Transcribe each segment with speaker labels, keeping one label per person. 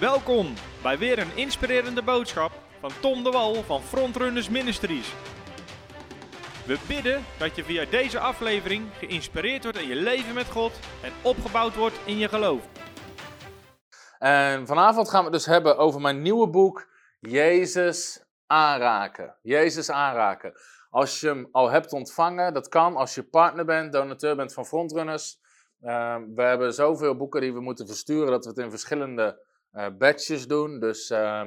Speaker 1: Welkom bij weer een inspirerende boodschap van Tom de Wal van Frontrunners Ministries. We bidden dat je via deze aflevering geïnspireerd wordt in je leven met God en opgebouwd wordt in je geloof.
Speaker 2: En vanavond gaan we het dus hebben over mijn nieuwe boek Jezus aanraken. Jezus aanraken. Als je hem al hebt ontvangen, dat kan als je partner bent, donateur bent van Frontrunners. Uh, we hebben zoveel boeken die we moeten versturen dat we het in verschillende uh, batches doen. Dus uh,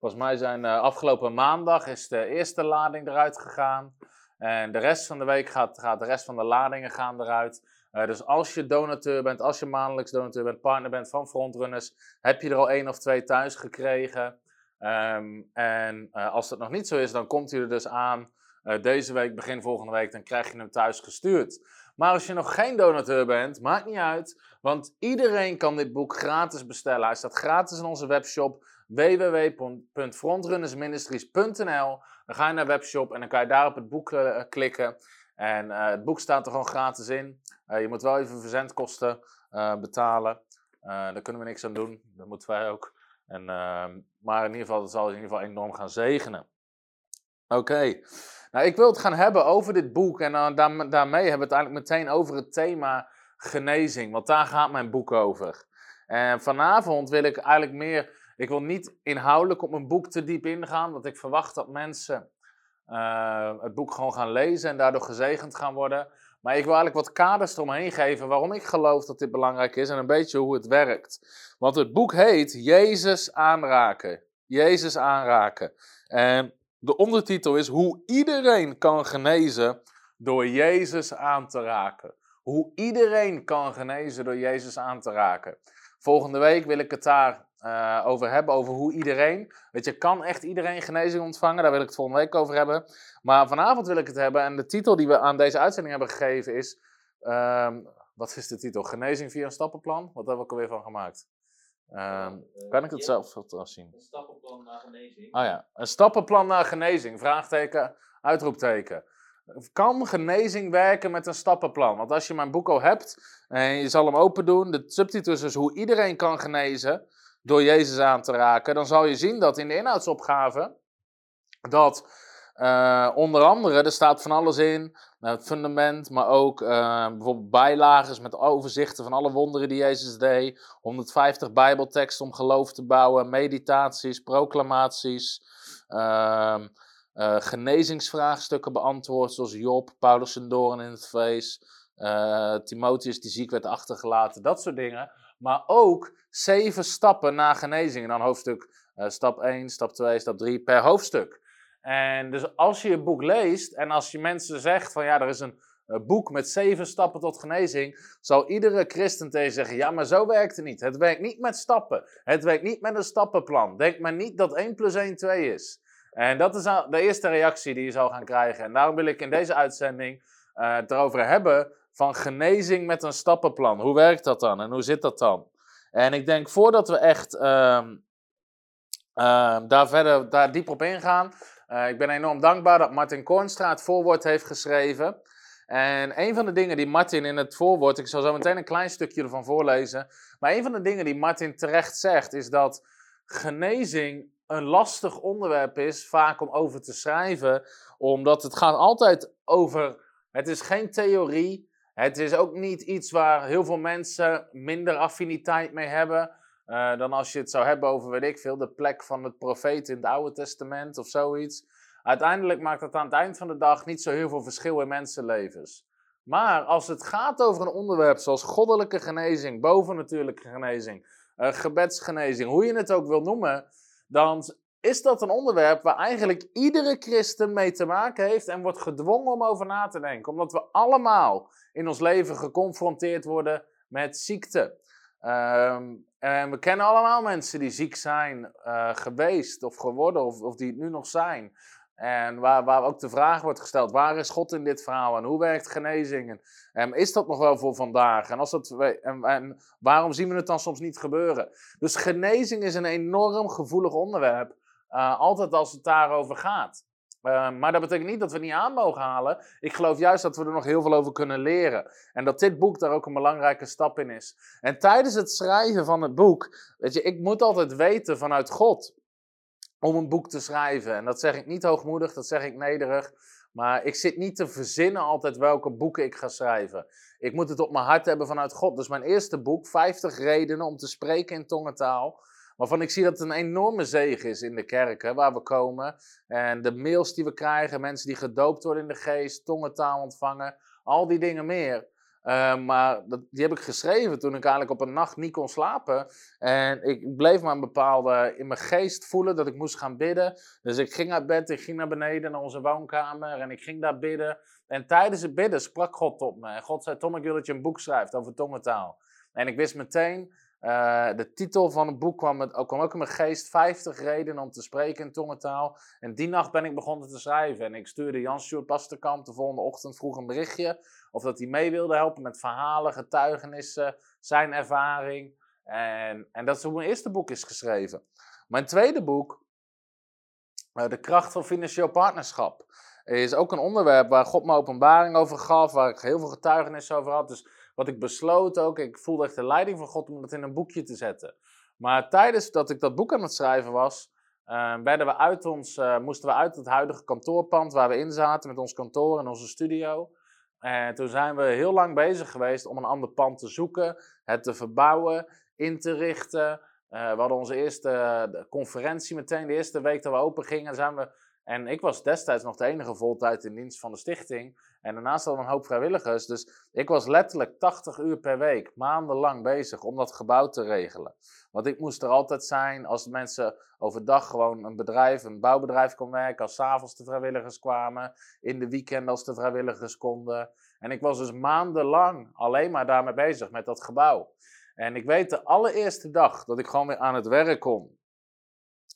Speaker 2: volgens mij zijn uh, afgelopen maandag is de eerste lading eruit gegaan. En de rest van de week gaat, gaat de rest van de ladingen gaan eruit. Uh, dus als je donateur bent, als je maandelijks donateur bent, partner bent van Frontrunners, heb je er al één of twee thuis gekregen. Um, en als dat nog niet zo is, dan komt hij er dus aan uh, deze week, begin volgende week, dan krijg je hem thuis gestuurd. Maar als je nog geen donateur bent, maakt niet uit, want iedereen kan dit boek gratis bestellen. Hij staat gratis in onze webshop www.frontrunnersministries.nl. Dan ga je naar webshop en dan kan je daar op het boek uh, klikken. En uh, het boek staat er gewoon gratis in. Uh, je moet wel even verzendkosten betalen. daar kunnen we niks aan doen. Dat moeten wij ook. En, maar in ieder geval, dat zal in ieder geval enorm gaan zegenen. Oké. Nou, ik wil het gaan hebben over dit boek. En daar, daarmee hebben we het eigenlijk meteen over het thema genezing. Want daar gaat mijn boek over. En vanavond wil ik eigenlijk meer. Ik wil niet inhoudelijk op mijn boek te diep ingaan. Want ik verwacht dat mensen uh, het boek gewoon gaan lezen en daardoor gezegend gaan worden. Maar ik wil eigenlijk wat kaders eromheen geven waarom ik geloof dat dit belangrijk is en een beetje hoe het werkt. Want het boek heet Jezus aanraken. Jezus aanraken. En de ondertitel is hoe iedereen kan genezen door Jezus aan te raken. Hoe iedereen kan genezen door Jezus aan te raken. Volgende week wil ik het daar uh, over hebben, over hoe iedereen. Weet je, kan echt iedereen genezing ontvangen? Daar wil ik het volgende week over hebben. Maar vanavond wil ik het hebben. En de titel die we aan deze uitzending hebben gegeven is. Um, wat is de titel? Genezing via een stappenplan? Wat hebben we ook alweer van gemaakt? Um, kan ik het zelf trouwens zien?
Speaker 3: Een stappenplan naar genezing.
Speaker 2: Ah ja, een stappenplan naar genezing. Vraagteken, uitroepteken. Kan genezing werken met een stappenplan? Want als je mijn boek al hebt en je zal hem open doen, de subtitel is dus hoe iedereen kan genezen door Jezus aan te raken, dan zal je zien dat in de inhoudsopgave dat uh, onder andere, er staat van alles in, het fundament, maar ook uh, bijvoorbeeld bijlages met overzichten van alle wonderen die Jezus deed, 150 bijbelteksten om geloof te bouwen, meditaties, proclamaties, uh, uh, genezingsvraagstukken beantwoord, zoals Job, Paulus en doorn in het vlees, Timotheus die ziek werd achtergelaten, dat soort dingen. Maar ook zeven stappen naar genezing. En dan hoofdstuk stap 1, stap 2, stap 3 per hoofdstuk. En dus als je je boek leest en als je mensen zegt van ja, er is een boek met zeven stappen tot genezing, zal iedere christen tegen zeggen, ja, maar zo werkt het niet. Het werkt niet met stappen. Het werkt niet met een stappenplan. Denk maar niet dat 1 plus 1 2 is. En dat is de eerste reactie die je zal gaan krijgen. En daarom wil ik in deze uitzending uh, het erover hebben van genezing met een stappenplan. Hoe werkt dat dan en hoe zit dat dan? En ik denk voordat we echt uh, uh, daar verder daar diep op ingaan, uh, ik ben enorm dankbaar dat Martin Kornstra het voorwoord heeft geschreven. En een van de dingen die Martin in het voorwoord, ik zal zo meteen een klein stukje ervan voorlezen. Maar een van de dingen die Martin terecht zegt, is dat genezing een lastig onderwerp is, vaak om over te schrijven. Omdat het gaat altijd over, het is geen theorie. Het is ook niet iets waar heel veel mensen minder affiniteit mee hebben. Uh, dan als je het zou hebben over, weet ik veel, de plek van het profeet in het Oude Testament of zoiets. Uiteindelijk maakt het aan het eind van de dag niet zo heel veel verschil in mensenlevens. Maar als het gaat over een onderwerp zoals goddelijke genezing, bovennatuurlijke genezing, uh, gebedsgenezing, hoe je het ook wil noemen, dan is dat een onderwerp waar eigenlijk iedere christen mee te maken heeft en wordt gedwongen om over na te denken. Omdat we allemaal in ons leven geconfronteerd worden met ziekte. Um, en we kennen allemaal mensen die ziek zijn uh, geweest of geworden of, of die het nu nog zijn. En waar, waar ook de vraag wordt gesteld, waar is God in dit verhaal en hoe werkt genezing? En, en is dat nog wel voor vandaag? En, als dat, en, en waarom zien we het dan soms niet gebeuren? Dus genezing is een enorm gevoelig onderwerp, uh, altijd als het daarover gaat. Uh, maar dat betekent niet dat we niet aan mogen halen. Ik geloof juist dat we er nog heel veel over kunnen leren. En dat dit boek daar ook een belangrijke stap in is. En tijdens het schrijven van het boek, weet je, ik moet altijd weten vanuit God om een boek te schrijven. En dat zeg ik niet hoogmoedig, dat zeg ik nederig. Maar ik zit niet te verzinnen altijd welke boeken ik ga schrijven. Ik moet het op mijn hart hebben vanuit God. Dus mijn eerste boek, 50 redenen om te spreken in tongentaal. Waarvan ik zie dat het een enorme zegen is in de kerken waar we komen. En de mails die we krijgen, mensen die gedoopt worden in de geest, tongentaal ontvangen, al die dingen meer. Uh, maar dat, die heb ik geschreven toen ik eigenlijk op een nacht niet kon slapen. En ik bleef maar een bepaalde in mijn geest voelen dat ik moest gaan bidden. Dus ik ging uit bed, ik ging naar beneden naar onze woonkamer en ik ging daar bidden. En tijdens het bidden sprak God tot me. En God zei: Tom, ik wil dat je een boek schrijft over tongentaal. En ik wist meteen, uh, de titel van het boek kwam, met, kwam ook in mijn geest, 50 redenen om te spreken in tongentaal. En die nacht ben ik begonnen te schrijven. En ik stuurde Jan Sjoerd Pasterkamp de volgende ochtend vroeg een berichtje. Of dat hij mee wilde helpen met verhalen, getuigenissen, zijn ervaring. En, en dat is hoe mijn eerste boek is geschreven. Mijn tweede boek, uh, De kracht van financieel partnerschap, is ook een onderwerp waar God me openbaring over gaf, waar ik heel veel getuigenissen over had. Dus wat ik besloot ook, ik voelde echt de leiding van God om dat in een boekje te zetten. Maar tijdens dat ik dat boek aan het schrijven was, uh, werden we uit ons, uh, moesten we uit het huidige kantoorpand waar we in zaten met ons kantoor en onze studio. En toen zijn we heel lang bezig geweest om een ander pand te zoeken, het te verbouwen, in te richten. Uh, we hadden onze eerste conferentie meteen, de eerste week dat we open gingen, zijn we en ik was destijds nog de enige voltijd in dienst van de stichting. En daarnaast hadden we een hoop vrijwilligers. Dus ik was letterlijk 80 uur per week, maandenlang bezig om dat gebouw te regelen. Want ik moest er altijd zijn als mensen overdag gewoon een bedrijf, een bouwbedrijf kon werken. Als s'avonds de vrijwilligers kwamen. In de weekend als de vrijwilligers konden. En ik was dus maandenlang alleen maar daarmee bezig met dat gebouw. En ik weet de allereerste dag dat ik gewoon weer aan het werk kon.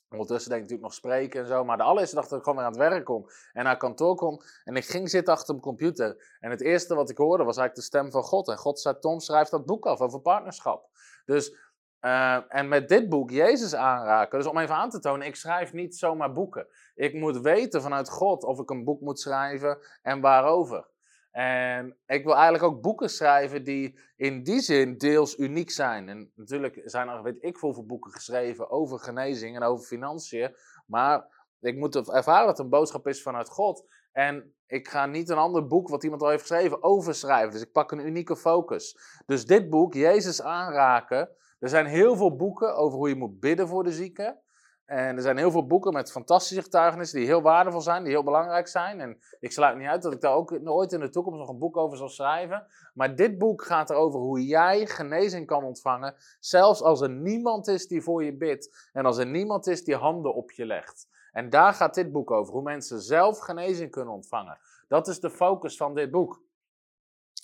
Speaker 2: Ondertussen denk ik natuurlijk nog spreken en zo. Maar de allereerste dag dat ik gewoon weer aan het werk kon en naar kantoor kon. En ik ging zitten achter mijn computer. En het eerste wat ik hoorde was eigenlijk de stem van God. En God zei, Tom, schrijf dat boek af over partnerschap. Dus, uh, en met dit boek Jezus aanraken. Dus om even aan te tonen, ik schrijf niet zomaar boeken. Ik moet weten vanuit God of ik een boek moet schrijven en waarover. En ik wil eigenlijk ook boeken schrijven die in die zin deels uniek zijn. En natuurlijk zijn er, weet ik hoeveel boeken geschreven over genezing en over financiën. Maar ik moet ervaren dat een boodschap is vanuit God. En ik ga niet een ander boek wat iemand al heeft geschreven overschrijven. Dus ik pak een unieke focus. Dus dit boek, Jezus aanraken. Er zijn heel veel boeken over hoe je moet bidden voor de zieken. En er zijn heel veel boeken met fantastische getuigenissen die heel waardevol zijn, die heel belangrijk zijn. En ik sluit niet uit dat ik daar ook ooit in de toekomst nog een boek over zal schrijven. Maar dit boek gaat erover hoe jij genezing kan ontvangen, zelfs als er niemand is die voor je bidt en als er niemand is die handen op je legt. En daar gaat dit boek over, hoe mensen zelf genezing kunnen ontvangen. Dat is de focus van dit boek.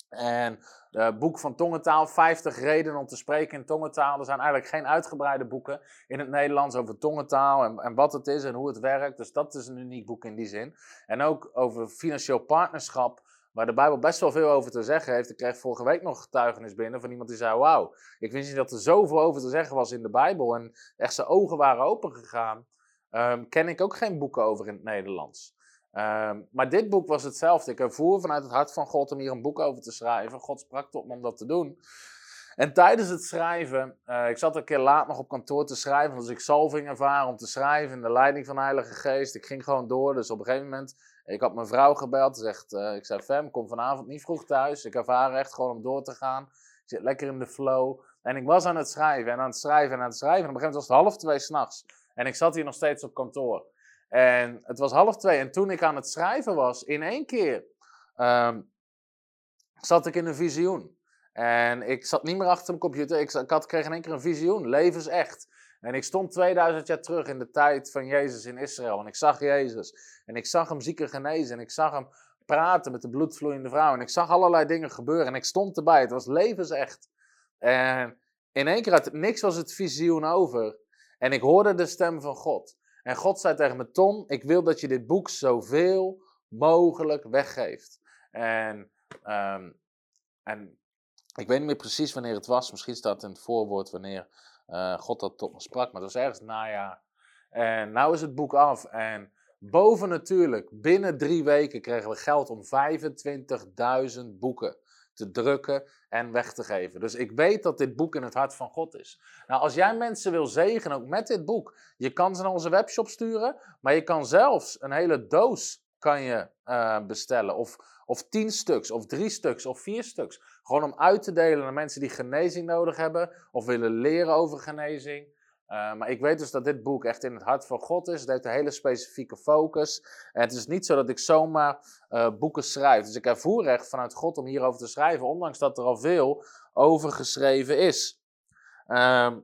Speaker 2: En het boek van tongentaal, 50 redenen om te spreken in tongentaal. Er zijn eigenlijk geen uitgebreide boeken in het Nederlands over tongentaal en, en wat het is en hoe het werkt. Dus dat is een uniek boek in die zin. En ook over financieel partnerschap, waar de Bijbel best wel veel over te zeggen heeft. Ik kreeg vorige week nog getuigenis binnen van iemand die zei, wauw, ik wist niet dat er zoveel over te zeggen was in de Bijbel. En echt zijn ogen waren opengegaan. Um, ken ik ook geen boeken over in het Nederlands. Ehm, maar dit boek was hetzelfde. Ik ervoer vanuit het hart van God om hier een boek over te schrijven. God sprak tot me om dat te doen. En tijdens het schrijven, uh, ik zat een keer laat nog op kantoor te schrijven, dus ik salving ervaren om te schrijven in de leiding van de Heilige Geest. Ik ging gewoon door, dus op een gegeven moment, ik had mijn vrouw gebeld, zegt, uh, ik zei, Fem, kom vanavond niet vroeg thuis. Ik ervaar echt gewoon om door te gaan. Ik zit lekker in de flow. En ik was aan het schrijven en aan het schrijven en aan het schrijven. En op een gegeven moment was het half twee s'nachts. En ik zat hier nog steeds op kantoor. En het was half twee. En toen ik aan het schrijven was, in één keer um, zat ik in een visioen. En ik zat niet meer achter mijn computer. Ik, ik had, kreeg in één keer een visioen. Levensecht. En ik stond 2000 jaar terug in de tijd van Jezus in Israël. En ik zag Jezus. En ik zag hem zieken genezen. En ik zag hem praten met de bloedvloeiende vrouw. En ik zag allerlei dingen gebeuren. En ik stond erbij. Het was levensecht. En in één keer uit niks was het visioen over. En ik hoorde de stem van God. En God zei tegen me, Tom, ik wil dat je dit boek zoveel mogelijk weggeeft. En, um, en ik weet niet meer precies wanneer het was. Misschien staat het in het voorwoord wanneer uh, God dat tot me sprak. Maar dat was ergens najaar. En nou is het boek af. En Bovennatuurlijk, binnen drie weken kregen we geld om 25.000 boeken te drukken en weg te geven. Dus ik weet dat dit boek in het hart van God is. Nou, als jij mensen wil zegenen, ook met dit boek, je kan ze naar onze webshop sturen, maar je kan zelfs een hele doos kan je, uh, bestellen. Of, of tien stuks, of drie stuks, of vier stuks. Gewoon om uit te delen naar mensen die genezing nodig hebben, of willen leren over genezing. Uh, maar ik weet dus dat dit boek echt in het hart van God is. Het heeft een hele specifieke focus. Het is niet zo dat ik zomaar uh, boeken schrijf. Dus ik heb voorrecht vanuit God om hierover te schrijven, ondanks dat er al veel over geschreven is. Uh,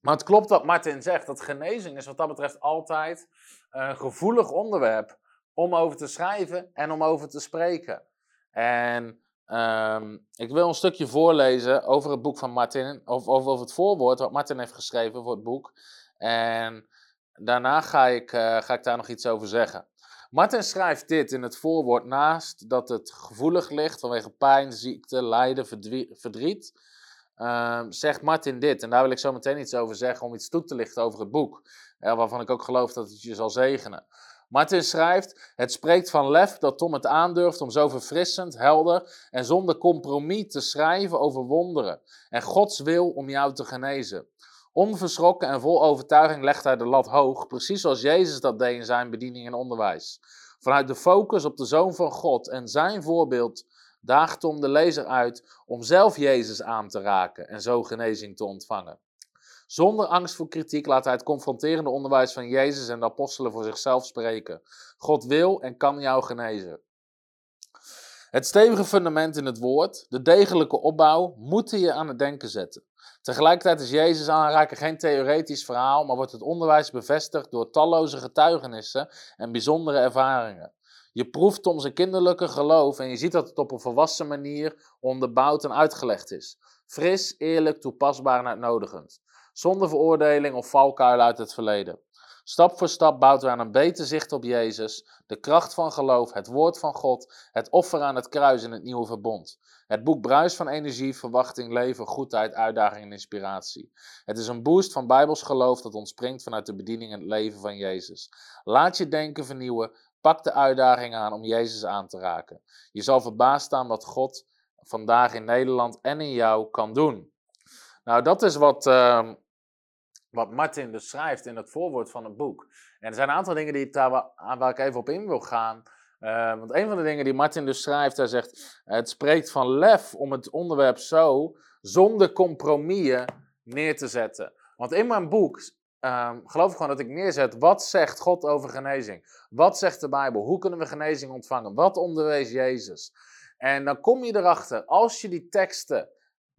Speaker 2: maar het klopt wat Martin zegt, dat genezing is wat dat betreft altijd een gevoelig onderwerp om over te schrijven en om over te spreken. En um, ik wil een stukje voorlezen over het boek van Martin, of, over het voorwoord wat Martin heeft geschreven voor het boek. En daarna ga ik, uh, ga ik daar nog iets over zeggen. Martin schrijft dit in het voorwoord naast dat het gevoelig ligt vanwege pijn, ziekte, lijden, verdriet. Uh, zegt Martin dit, en daar wil ik zo meteen iets over zeggen om iets toe te lichten over het boek, uh, waarvan ik ook geloof dat het je zal zegenen. Martin schrijft: Het spreekt van lef dat Tom het aandurft om zo verfrissend, helder en zonder compromis te schrijven over wonderen en Gods wil om jou te genezen. Onverschrokken en vol overtuiging legt hij de lat hoog, precies zoals Jezus dat deed in zijn bediening en onderwijs. Vanuit de focus op de Zoon van God en zijn voorbeeld daagt Tom de lezer uit om zelf Jezus aan te raken en zo genezing te ontvangen. Zonder angst voor kritiek laat hij het confronterende onderwijs van Jezus en de apostelen voor zichzelf spreken. God wil en kan jou genezen. Het stevige fundament in het woord, de degelijke opbouw, moeten je aan het denken zetten. Tegelijkertijd is Jezus aanraken geen theoretisch verhaal, maar wordt het onderwijs bevestigd door talloze getuigenissen en bijzondere ervaringen. Je proeft om zijn kinderlijke geloof en je ziet dat het op een volwassen manier onderbouwd en uitgelegd is. Fris, eerlijk, toepasbaar en uitnodigend zonder veroordeling of valkuilen uit het verleden. Stap voor stap bouwt we aan een beter zicht op Jezus, de kracht van geloof, het woord van God, het offer aan het kruis in het nieuwe verbond. Het boek bruist van energie, verwachting, leven, goedheid, uitdaging en inspiratie. Het is een boost van Bijbels geloof dat ontspringt vanuit de bediening en het leven van Jezus. Laat je denken vernieuwen, pak de uitdaging aan om Jezus aan te raken. Je zal verbaasd staan wat God vandaag in Nederland en in jou kan doen. Nou, dat is wat, uh, wat Martin dus schrijft in het voorwoord van het boek. En er zijn een aantal dingen die daar waar, ik even op in wil gaan. Uh, want een van de dingen die Martin dus schrijft, hij zegt: Het spreekt van lef om het onderwerp zo, zonder compromissen, neer te zetten. Want in mijn boek um, geloof ik gewoon dat ik neerzet: wat zegt God over genezing? Wat zegt de Bijbel? Hoe kunnen we genezing ontvangen? Wat onderwees Jezus? En dan kom je erachter, als je die teksten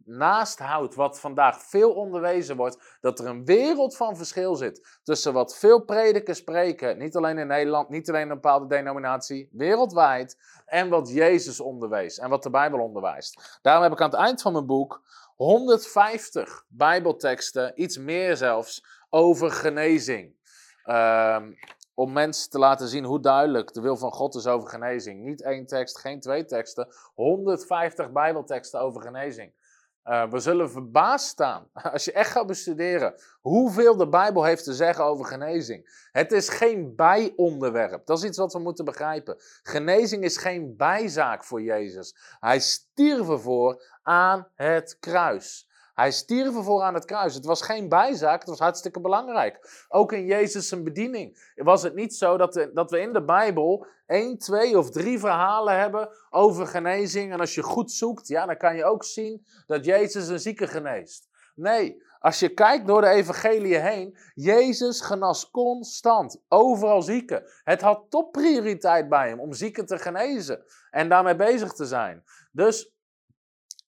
Speaker 2: naast houdt wat vandaag veel onderwezen wordt, dat er een wereld van verschil zit tussen wat veel predikers spreken, niet alleen in Nederland, niet alleen in een bepaalde denominatie, wereldwijd, en wat Jezus onderwees en wat de Bijbel onderwijst. Daarom heb ik aan het eind van mijn boek 150 Bijbelteksten, iets meer zelfs, over genezing. Um, om mensen te laten zien hoe duidelijk de wil van God is over genezing. Niet één tekst, geen twee teksten, 150 Bijbelteksten over genezing. Uh, we zullen verbaasd staan als je echt gaat bestuderen hoeveel de Bijbel heeft te zeggen over genezing. Het is geen bijonderwerp. Dat is iets wat we moeten begrijpen. Genezing is geen bijzaak voor Jezus. Hij stierf ervoor aan het kruis. Hij stierf ervoor aan het kruis. Het was geen bijzaak, het was hartstikke belangrijk. Ook in Jezus' bediening was het niet zo dat, we, dat we in de Bijbel één, twee of drie verhalen hebben over genezing. En als je goed zoekt, ja, dan kan je ook zien dat Jezus een zieke geneest. Nee, als je kijkt door de evangelie heen, Jezus genas constant, overal zieken. Het had topprioriteit bij hem om zieken te genezen en daarmee bezig te zijn. Dus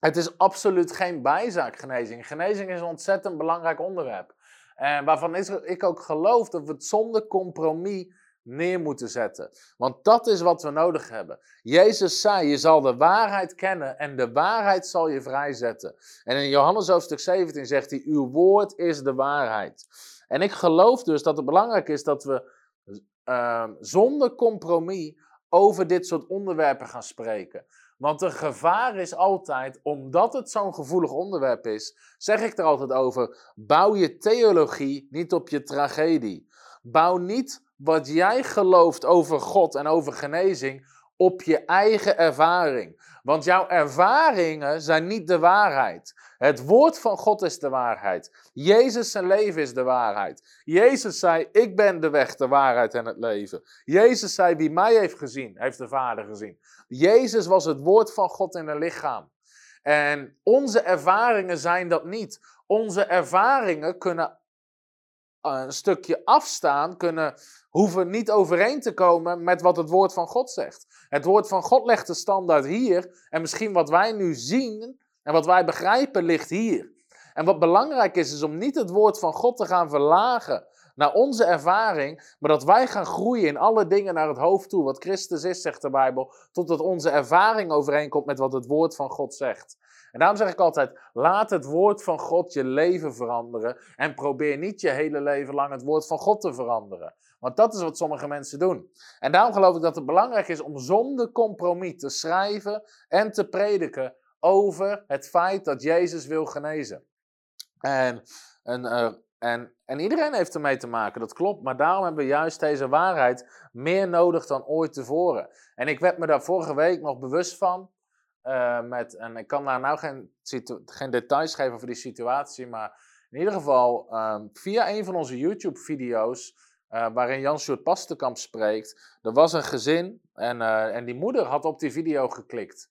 Speaker 2: het is absoluut geen bijzaak, genezing. Genezing is een ontzettend belangrijk onderwerp. En waarvan ik ook geloof dat we het zonder compromis neer moeten zetten. Want dat is wat we nodig hebben. Jezus zei, je zal de waarheid kennen en de waarheid zal je vrijzetten. En in Johannes hoofdstuk 17 zegt hij, uw woord is de waarheid. En ik geloof dus dat het belangrijk is dat we uh, zonder compromis over dit soort onderwerpen gaan spreken. Want de gevaar is altijd, omdat het zo'n gevoelig onderwerp is, zeg ik er altijd over, bouw je theologie niet op je tragedie. Bouw niet wat jij gelooft over God en over genezing op je eigen ervaring. Want jouw ervaringen zijn niet de waarheid. Het woord van God is de waarheid. Jezus zijn leven is de waarheid. Jezus zei, ik ben de weg, de waarheid en het leven. Jezus zei, wie mij heeft gezien, heeft de Vader gezien. Jezus was het woord van God in een lichaam. En onze ervaringen zijn dat niet. Onze ervaringen kunnen een stukje afstaan, kunnen, hoeven niet overeen te komen met wat het woord van God zegt. Het woord van God legt de standaard hier. En misschien wat wij nu zien en wat wij begrijpen ligt hier. En wat belangrijk is, is om niet het woord van God te gaan verlagen naar onze ervaring, maar dat wij gaan groeien in alle dingen naar het hoofd toe. Wat Christus is, zegt de Bijbel, totdat onze ervaring overeenkomt met wat het woord van God zegt. En daarom zeg ik altijd: laat het woord van God je leven veranderen. En probeer niet je hele leven lang het woord van God te veranderen. Want dat is wat sommige mensen doen. En daarom geloof ik dat het belangrijk is om zonder compromis te schrijven en te prediken over het feit dat Jezus wil genezen. En, en, en, en iedereen heeft ermee te maken, dat klopt. Maar daarom hebben we juist deze waarheid meer nodig dan ooit tevoren. En ik werd me daar vorige week nog bewust van. Uh, met, en ik kan daar nou geen, geen details geven over die situatie, maar in ieder geval um, via een van onze YouTube-video's, uh, waarin Jan Sjoerd Pastenkamp spreekt, er was een gezin en, uh, en die moeder had op die video geklikt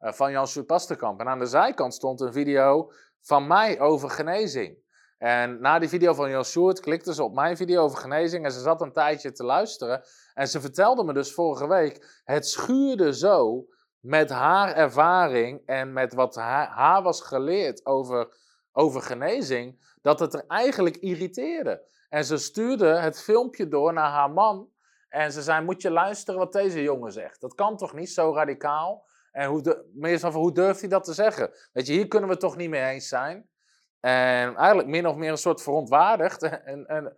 Speaker 2: van Jan Sjoerd Pastenkamp. En aan de zijkant stond een video van mij over genezing. En na die video van Jan Sjoerd klikte ze op mijn video over genezing en ze zat een tijdje te luisteren. En ze vertelde me dus vorige week, het schuurde zo met haar ervaring en met wat haar, haar was geleerd over, over genezing, dat het er eigenlijk irriteerde. En ze stuurde het filmpje door naar haar man. En ze zei: Moet je luisteren wat deze jongen zegt? Dat kan toch niet zo radicaal? En hoe, de, meestal hoe durft hij dat te zeggen? Weet je, hier kunnen we toch niet mee eens zijn. En eigenlijk min of meer een soort verontwaardigd en, en,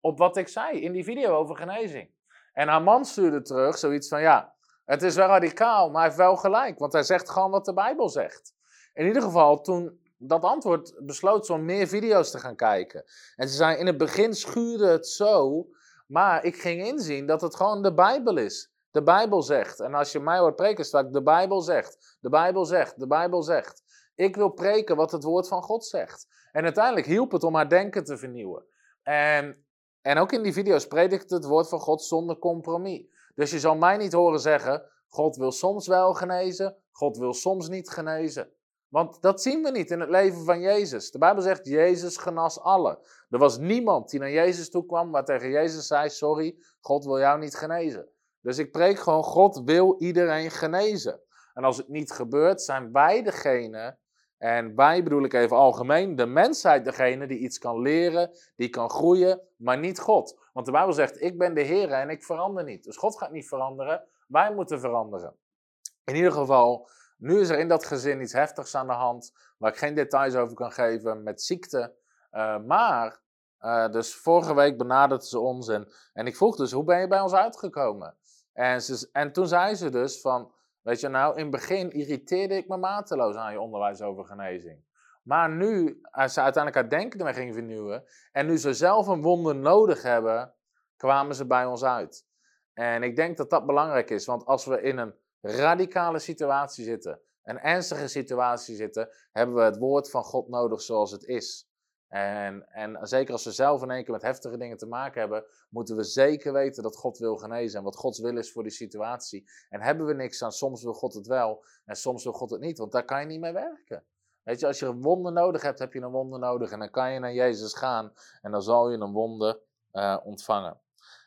Speaker 2: op wat ik zei in die video over genezing. En haar man stuurde terug zoiets van: Ja, het is wel radicaal, maar hij heeft wel gelijk, want hij zegt gewoon wat de Bijbel zegt. In ieder geval, toen dat antwoord besloot ze om meer video's te gaan kijken. En ze zei, in het begin schuurde het zo, maar ik ging inzien dat het gewoon de Bijbel is. De Bijbel zegt. En als je mij hoort preken straks, de Bijbel zegt. De Bijbel zegt, de Bijbel zegt. Ik wil preken wat het woord van God zegt. En uiteindelijk hielp het om haar denken te vernieuwen. En, en ook in die video's predikte het woord van God zonder compromis. Dus je zal mij niet horen zeggen: God wil soms wel genezen, God wil soms niet genezen. Want dat zien we niet in het leven van Jezus. De Bijbel zegt: Jezus genas alle. Er was niemand die naar Jezus toe kwam, maar tegen Jezus zei: Sorry, God wil jou niet genezen. Dus ik preek gewoon: God wil iedereen genezen. En als het niet gebeurt, zijn wij degene, en wij bedoel ik even algemeen, de mensheid degene die iets kan leren, die kan groeien, maar niet God. Want de Bijbel zegt, ik ben de Heer en ik verander niet. Dus God gaat niet veranderen, wij moeten veranderen. In ieder geval, nu is er in dat gezin iets heftigs aan de hand, waar ik geen details over kan geven, met ziekte. Uh, maar, uh, dus vorige week benaderde ze ons en, en ik vroeg dus, hoe ben je bij ons uitgekomen? En, ze, en toen zei ze dus van, weet je nou, in het begin irriteerde ik me mateloos aan je onderwijs over genezing. Maar nu, als ze uiteindelijk haar denken ermee gingen vernieuwen, en nu ze zelf een wonder nodig hebben, kwamen ze bij ons uit. En ik denk dat dat belangrijk is, want als we in een radicale situatie zitten, een ernstige situatie zitten, hebben we het woord van God nodig zoals het is. En, en zeker als we zelf in één keer met heftige dingen te maken hebben, moeten we zeker weten dat God wil genezen en wat Gods wil is voor die situatie. En hebben we niks aan, soms wil God het wel en soms wil God het niet, want daar kan je niet mee werken. Weet je, als je een wonder nodig hebt, heb je een wonder nodig. En dan kan je naar Jezus gaan en dan zal je een wonder uh, ontvangen.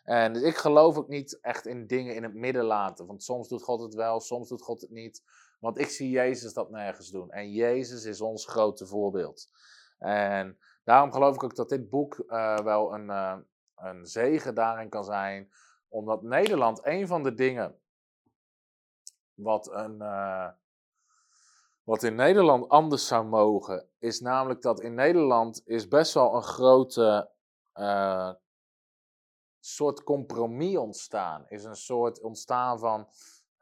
Speaker 2: En dus ik geloof ook niet echt in dingen in het midden laten. Want soms doet God het wel, soms doet God het niet. Want ik zie Jezus dat nergens doen. En Jezus is ons grote voorbeeld. En daarom geloof ik ook dat dit boek uh, wel een, uh, een zegen daarin kan zijn. Omdat Nederland een van de dingen wat een wat in Nederland anders zou mogen, is namelijk dat in Nederland is best wel een grote uh, soort compromis ontstaan. Is een soort ontstaan van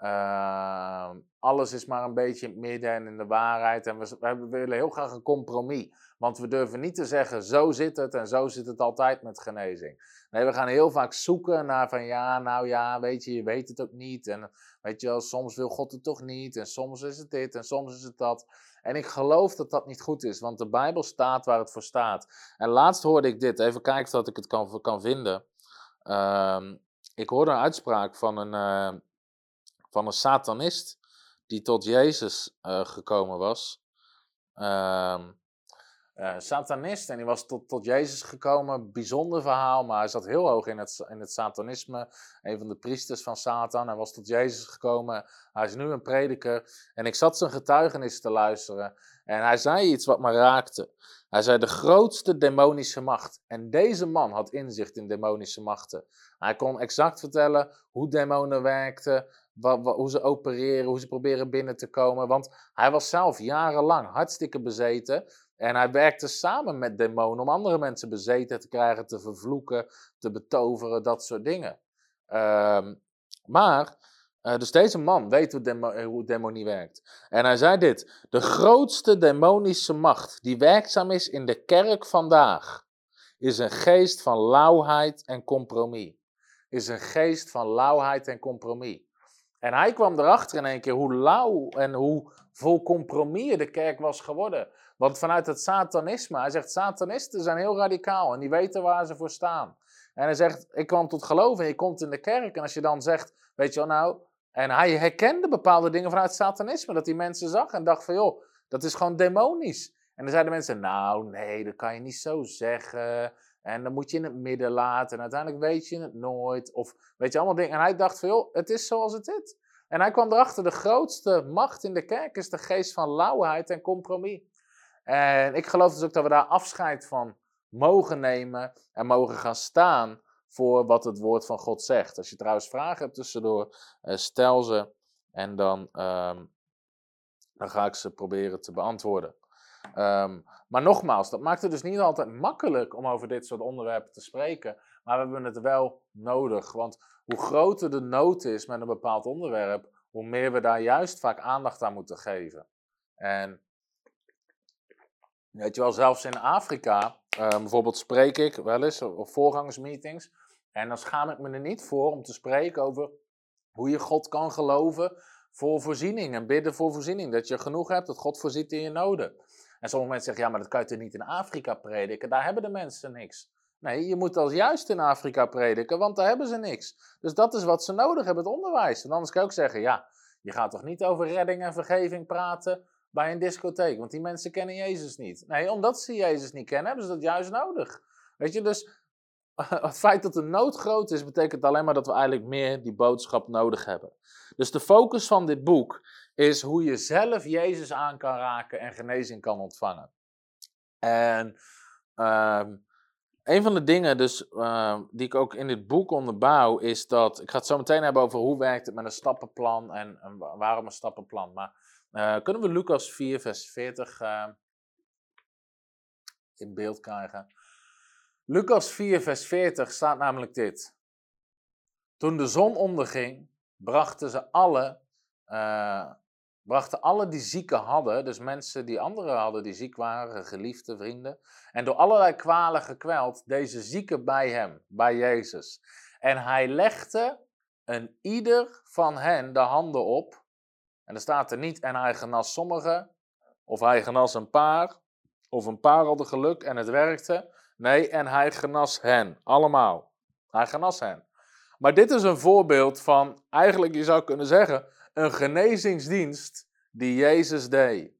Speaker 2: Ehm, alles is maar een beetje in het midden en in de waarheid. En we, we willen heel graag een compromis. Want we durven niet te zeggen, zo zit het en zo zit het altijd met genezing. Nee, we gaan heel vaak zoeken naar van ja, nou ja, weet je, je weet het ook niet. En weet je wel, soms wil God het toch niet. En soms is het dit en soms is het dat. En ik geloof dat dat niet goed is, want de Bijbel staat waar het voor staat. En laatst hoorde ik dit, even kijken of ik het kan, kan vinden. Ehm, ik hoorde een uitspraak van een, uh, van een satanist die tot Jezus uh, gekomen was. Uh, satanist en die was tot, tot Jezus gekomen. Bijzonder verhaal, maar hij zat heel hoog in het, in het satanisme. Een van de priesters van Satan. Hij was tot Jezus gekomen. Hij is nu een prediker. En ik zat zijn getuigenis te luisteren. En hij zei iets wat me raakte. Hij zei de grootste demonische macht. En deze man had inzicht in demonische machten. Hij kon exact vertellen hoe demonen werkten, hoe ze opereren, hoe ze proberen binnen te komen. Want hij was zelf jarenlang hartstikke bezeten. En hij werkte samen met demonen om andere mensen bezeten te krijgen, te vervloeken, te betoveren, dat soort dingen. Um, maar, uh, dus deze man weet hoe, demo hoe demonie werkt. En hij zei dit: De grootste demonische macht die werkzaam is in de kerk vandaag, is een geest van lauwheid en compromis. Is een geest van lauwheid en compromis. En hij kwam erachter in één keer hoe lauw en hoe vol compromis de kerk was geworden. Want vanuit het satanisme, hij zegt, satanisten zijn heel radicaal en die weten waar ze voor staan. En hij zegt, ik kwam tot geloof en je komt in de kerk. En als je dan zegt, weet je wel nou, en hij herkende bepaalde dingen vanuit satanisme, dat die mensen zag en dacht van, joh, dat is gewoon demonisch. En dan zeiden mensen, nou nee, dat kan je niet zo zeggen. En dan moet je in het midden laten. En uiteindelijk weet je het nooit. Of weet je allemaal dingen. En hij dacht joh, het is zoals het is. En hij kwam erachter, de grootste macht in de kerk is de geest van lauwheid en compromis. En ik geloof dus ook dat we daar afscheid van mogen nemen en mogen gaan staan voor wat het woord van God zegt. Als je trouwens vragen hebt tussendoor, uh, stel ze en dan, um, dan ga ik ze proberen te beantwoorden. Um, maar nogmaals, dat maakt het dus niet altijd makkelijk om over dit soort onderwerpen te spreken. Maar we hebben het wel nodig. Want hoe groter de nood is met een bepaald onderwerp, hoe meer we daar juist vaak aandacht aan moeten geven. En weet je wel, zelfs in Afrika, uh, bijvoorbeeld spreek ik wel eens op voorgangsmeetings. En dan schaam ik me er niet voor om te spreken over hoe je God kan geloven voor voorziening en bidden voor voorziening. Dat je genoeg hebt, dat God voorziet in je noden. En sommige mensen zeggen, ja, maar dat kan je toch niet in Afrika prediken? Daar hebben de mensen niks. Nee, je moet als juist in Afrika prediken, want daar hebben ze niks. Dus dat is wat ze nodig hebben, het onderwijs. En anders kan je ook zeggen, ja, je gaat toch niet over redding en vergeving praten bij een discotheek, want die mensen kennen Jezus niet. Nee, omdat ze Jezus niet kennen, hebben ze dat juist nodig. Weet je, dus het feit dat de nood groot is, betekent alleen maar dat we eigenlijk meer die boodschap nodig hebben. Dus de focus van dit boek is hoe je zelf Jezus aan kan raken en genezing kan ontvangen. En uh, een van de dingen dus, uh, die ik ook in dit boek onderbouw, is dat, ik ga het zo meteen hebben over hoe werkt het met een stappenplan en, en waarom een stappenplan. Maar uh, kunnen we Lucas 4, vers 40 uh, in beeld krijgen? Lucas 4, vers 40 staat namelijk dit. Toen de zon onderging, brachten ze alle uh, brachten alle die zieken hadden, dus mensen die anderen hadden die ziek waren, geliefde vrienden, en door allerlei kwalen gekweld, deze zieken bij hem, bij Jezus. En hij legde een ieder van hen de handen op, en er staat er niet, en hij genas sommigen, of hij genas een paar, of een paar hadden geluk en het werkte. Nee, en hij genas hen, allemaal. Hij genas hen. Maar dit is een voorbeeld van, eigenlijk je zou kunnen zeggen, een genezingsdienst die Jezus deed.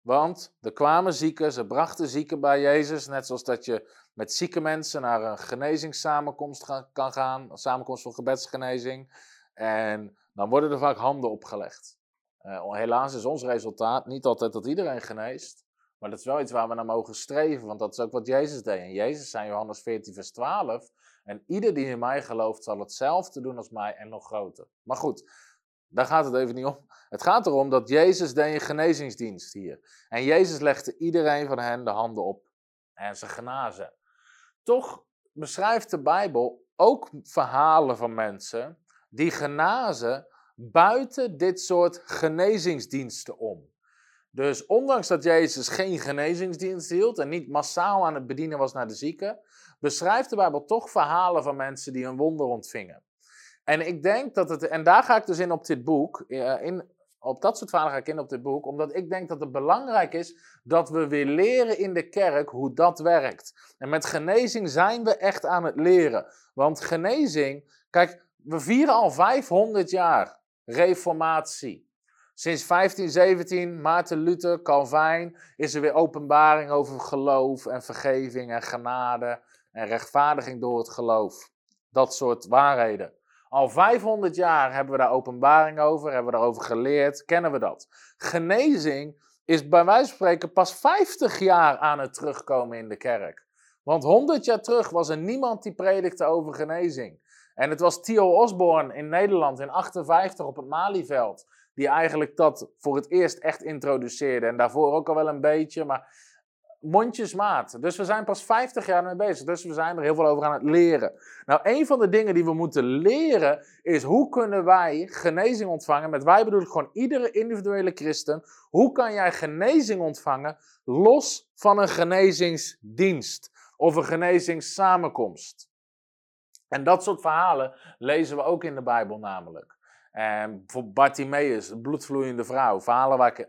Speaker 2: Want er kwamen zieken, ze brachten zieken bij Jezus, net zoals dat je met zieke mensen naar een genezingssamenkomst kan gaan, een samenkomst voor gebedsgenezing. En dan worden er vaak handen opgelegd. Uh, helaas is ons resultaat niet altijd dat iedereen geneest, maar dat is wel iets waar we naar mogen streven, want dat is ook wat Jezus deed. En Jezus zei Johannes 14, vers 12, en ieder die in mij gelooft zal hetzelfde doen als mij en nog groter. Maar goed, daar gaat het even niet om. Het gaat erom dat Jezus deed een genezingsdienst hier. En Jezus legde iedereen van hen de handen op en ze genazen. Toch beschrijft de Bijbel ook verhalen van mensen die genazen buiten dit soort genezingsdiensten om. Dus ondanks dat Jezus geen genezingsdienst hield en niet massaal aan het bedienen was naar de zieken, beschrijft de Bijbel toch verhalen van mensen die een wonder ontvingen. En ik denk dat het, en daar ga ik dus in op dit boek, eh, in, op dat soort verhalen ga ik in op dit boek, omdat ik denk dat het belangrijk is dat we weer leren in de kerk hoe dat werkt. En met genezing zijn we echt aan het leren. Want genezing, kijk, we vieren al 500 jaar reformatie. Sinds 1517, Maarten Luther, Calvijn, is er weer openbaring over geloof en vergeving en genade en rechtvaardiging door het geloof. Dat soort waarheden. Al 500 jaar hebben we daar openbaring over, hebben we daarover geleerd, kennen we dat. Genezing is bij wijze van spreken pas 50 jaar aan het terugkomen in de kerk. Want 100 jaar terug was er niemand die predikte over genezing. En het was Theo Osborne in Nederland in 58 op het Malieveld. Die eigenlijk dat voor het eerst echt introduceerde. En daarvoor ook al wel een beetje, maar mondjesmaat. Dus we zijn pas 50 jaar mee bezig. Dus we zijn er heel veel over aan het leren. Nou, een van de dingen die we moeten leren is hoe kunnen wij genezing ontvangen. Met wij bedoel ik gewoon iedere individuele christen. Hoe kan jij genezing ontvangen los van een genezingsdienst of een genezingssamenkomst? En dat soort verhalen lezen we ook in de Bijbel namelijk. En voor Bartimaeus, de bloedvloeiende vrouw, verhalen waar ik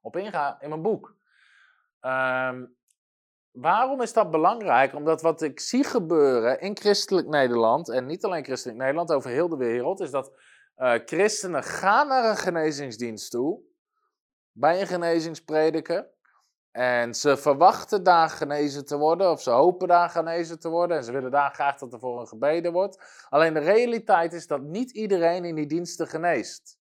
Speaker 2: op inga in mijn boek. Ehm, waarom is dat belangrijk? Omdat wat ik zie gebeuren in christelijk Nederland, en niet alleen christelijk Nederland, over heel de wereld, is dat uh, christenen gaan naar een genezingsdienst toe, bij een genezingsprediker, en ze verwachten daar genezen te worden, of ze hopen daar genezen te worden, en ze willen daar graag dat er voor hen gebeden wordt. Alleen de realiteit is dat niet iedereen in die diensten geneest.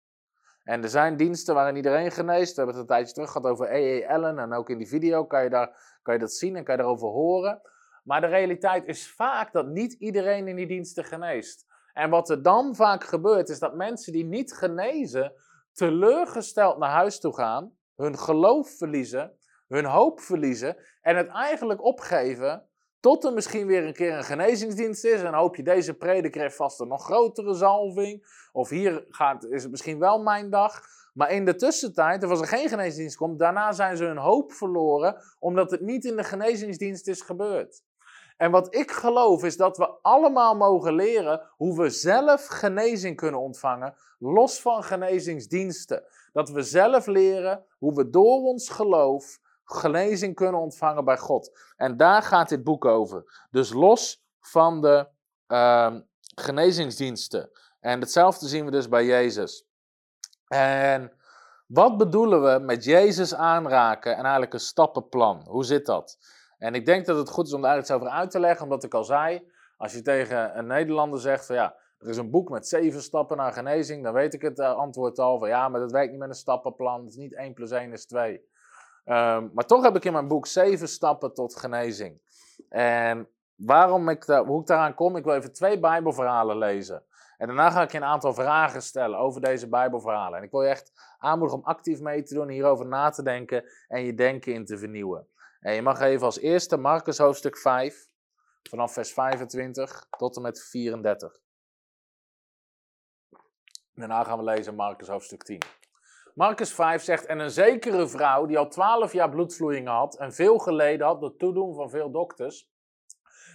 Speaker 2: En er zijn diensten waarin iedereen geneest. We hebben het een tijdje terug gehad over E.E. Allen. En ook in die video kan je, daar, kan je dat zien en kan je daarover horen. Maar de realiteit is vaak dat niet iedereen in die diensten geneest. En wat er dan vaak gebeurt, is dat mensen die niet genezen, teleurgesteld naar huis toe gaan, hun geloof verliezen, hun hoop verliezen en het eigenlijk opgeven tot er misschien weer een keer een genezingsdienst is. En hoop je, deze prediker heeft vast een nog grotere zalving. Of hier gaat, is het misschien wel mijn dag. Maar in de tussentijd, als er geen genezingsdienst komt, daarna zijn ze hun hoop verloren. Omdat het niet in de genezingsdienst is gebeurd. En wat ik geloof is dat we allemaal mogen leren hoe we zelf genezing kunnen ontvangen, los van genezingsdiensten. Dat we zelf leren hoe we door ons geloof genezing kunnen ontvangen bij God. En daar gaat dit boek over. Dus los van de uh, genezingsdiensten. En hetzelfde zien we dus bij Jezus. En wat bedoelen we met Jezus aanraken en eigenlijk een stappenplan? Hoe zit dat? En ik denk dat het goed is om daar iets over uit te leggen, omdat ik al zei, als je tegen een Nederlander zegt van ja, er is een boek met zeven stappen naar genezing, dan weet ik het eh, antwoord al van ja, maar dat werkt niet met een stappenplan, het is niet 1 plus 1 is 2. Um, maar toch heb ik in mijn boek zeven stappen tot genezing. En waarom ik hoe ik daaraan kom, ik wil even twee Bijbelverhalen lezen. En daarna ga ik je een aantal vragen stellen over deze Bijbelverhalen. En ik wil je echt aanmoedigen om actief mee te doen, hierover na te denken en je denken in te vernieuwen. En je mag even als eerste Marcus hoofdstuk 5, vanaf vers 25 tot en met 34. Daarna gaan we lezen Marcus hoofdstuk 10. Marcus 5 zegt, en een zekere vrouw die al twaalf jaar bloedvloeien had en veel geleden had door toedoen van veel dokters,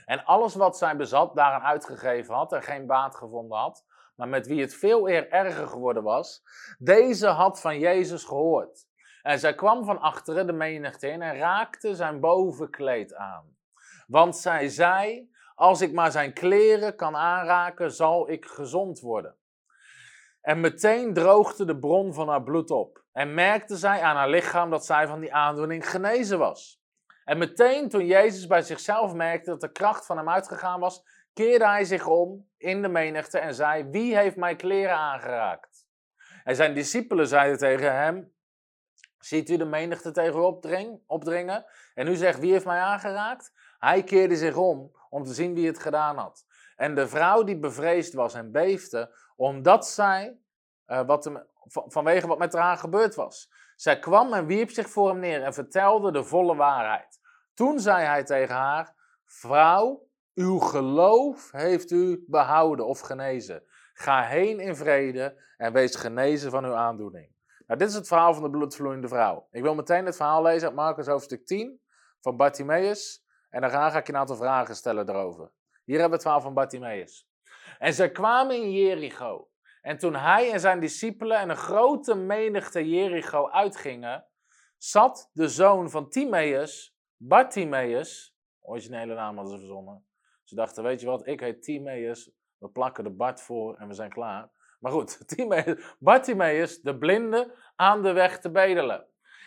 Speaker 2: en alles wat zij bezat daaraan uitgegeven had en geen baat gevonden had, maar met wie het veel eer erger geworden was, deze had van Jezus gehoord. En zij kwam van achteren de menigte in en raakte zijn bovenkleed aan. Want zij zei, als ik maar zijn kleren kan aanraken, zal ik gezond worden. En meteen droogde de bron van haar bloed op. En merkte zij aan haar lichaam dat zij van die aandoening genezen was. En meteen toen Jezus bij zichzelf merkte dat de kracht van hem uitgegaan was, keerde hij zich om in de menigte en zei: Wie heeft mijn kleren aangeraakt? En zijn discipelen zeiden tegen hem: Ziet u de menigte tegen u opdringen? En u zegt: Wie heeft mij aangeraakt? Hij keerde zich om om te zien wie het gedaan had. En de vrouw die bevreesd was en beefde, omdat zij, uh, wat vanwege wat met haar gebeurd was. Zij kwam en wierp zich voor hem neer en vertelde de volle waarheid. Toen zei hij tegen haar: Vrouw, uw geloof heeft u behouden of genezen. Ga heen in vrede en wees genezen van uw aandoening. Nou, dit is het verhaal van de bloedvloeiende vrouw. Ik wil meteen het verhaal lezen uit Marcus hoofdstuk 10 van Bartimaeus. En daarna ga ik je een aantal vragen stellen erover. Hier hebben we het van Bartimaeus. En ze kwamen in Jericho. En toen hij en zijn discipelen en een grote menigte Jericho uitgingen, zat de zoon van Timaeus, Bartimaeus, originele naam hadden ze verzonnen. Ze dachten, weet je wat, ik heet Timaeus, we plakken de Bart voor en we zijn klaar. Maar goed, Timaeus, Bartimaeus, de blinde, aan de weg te bedelen.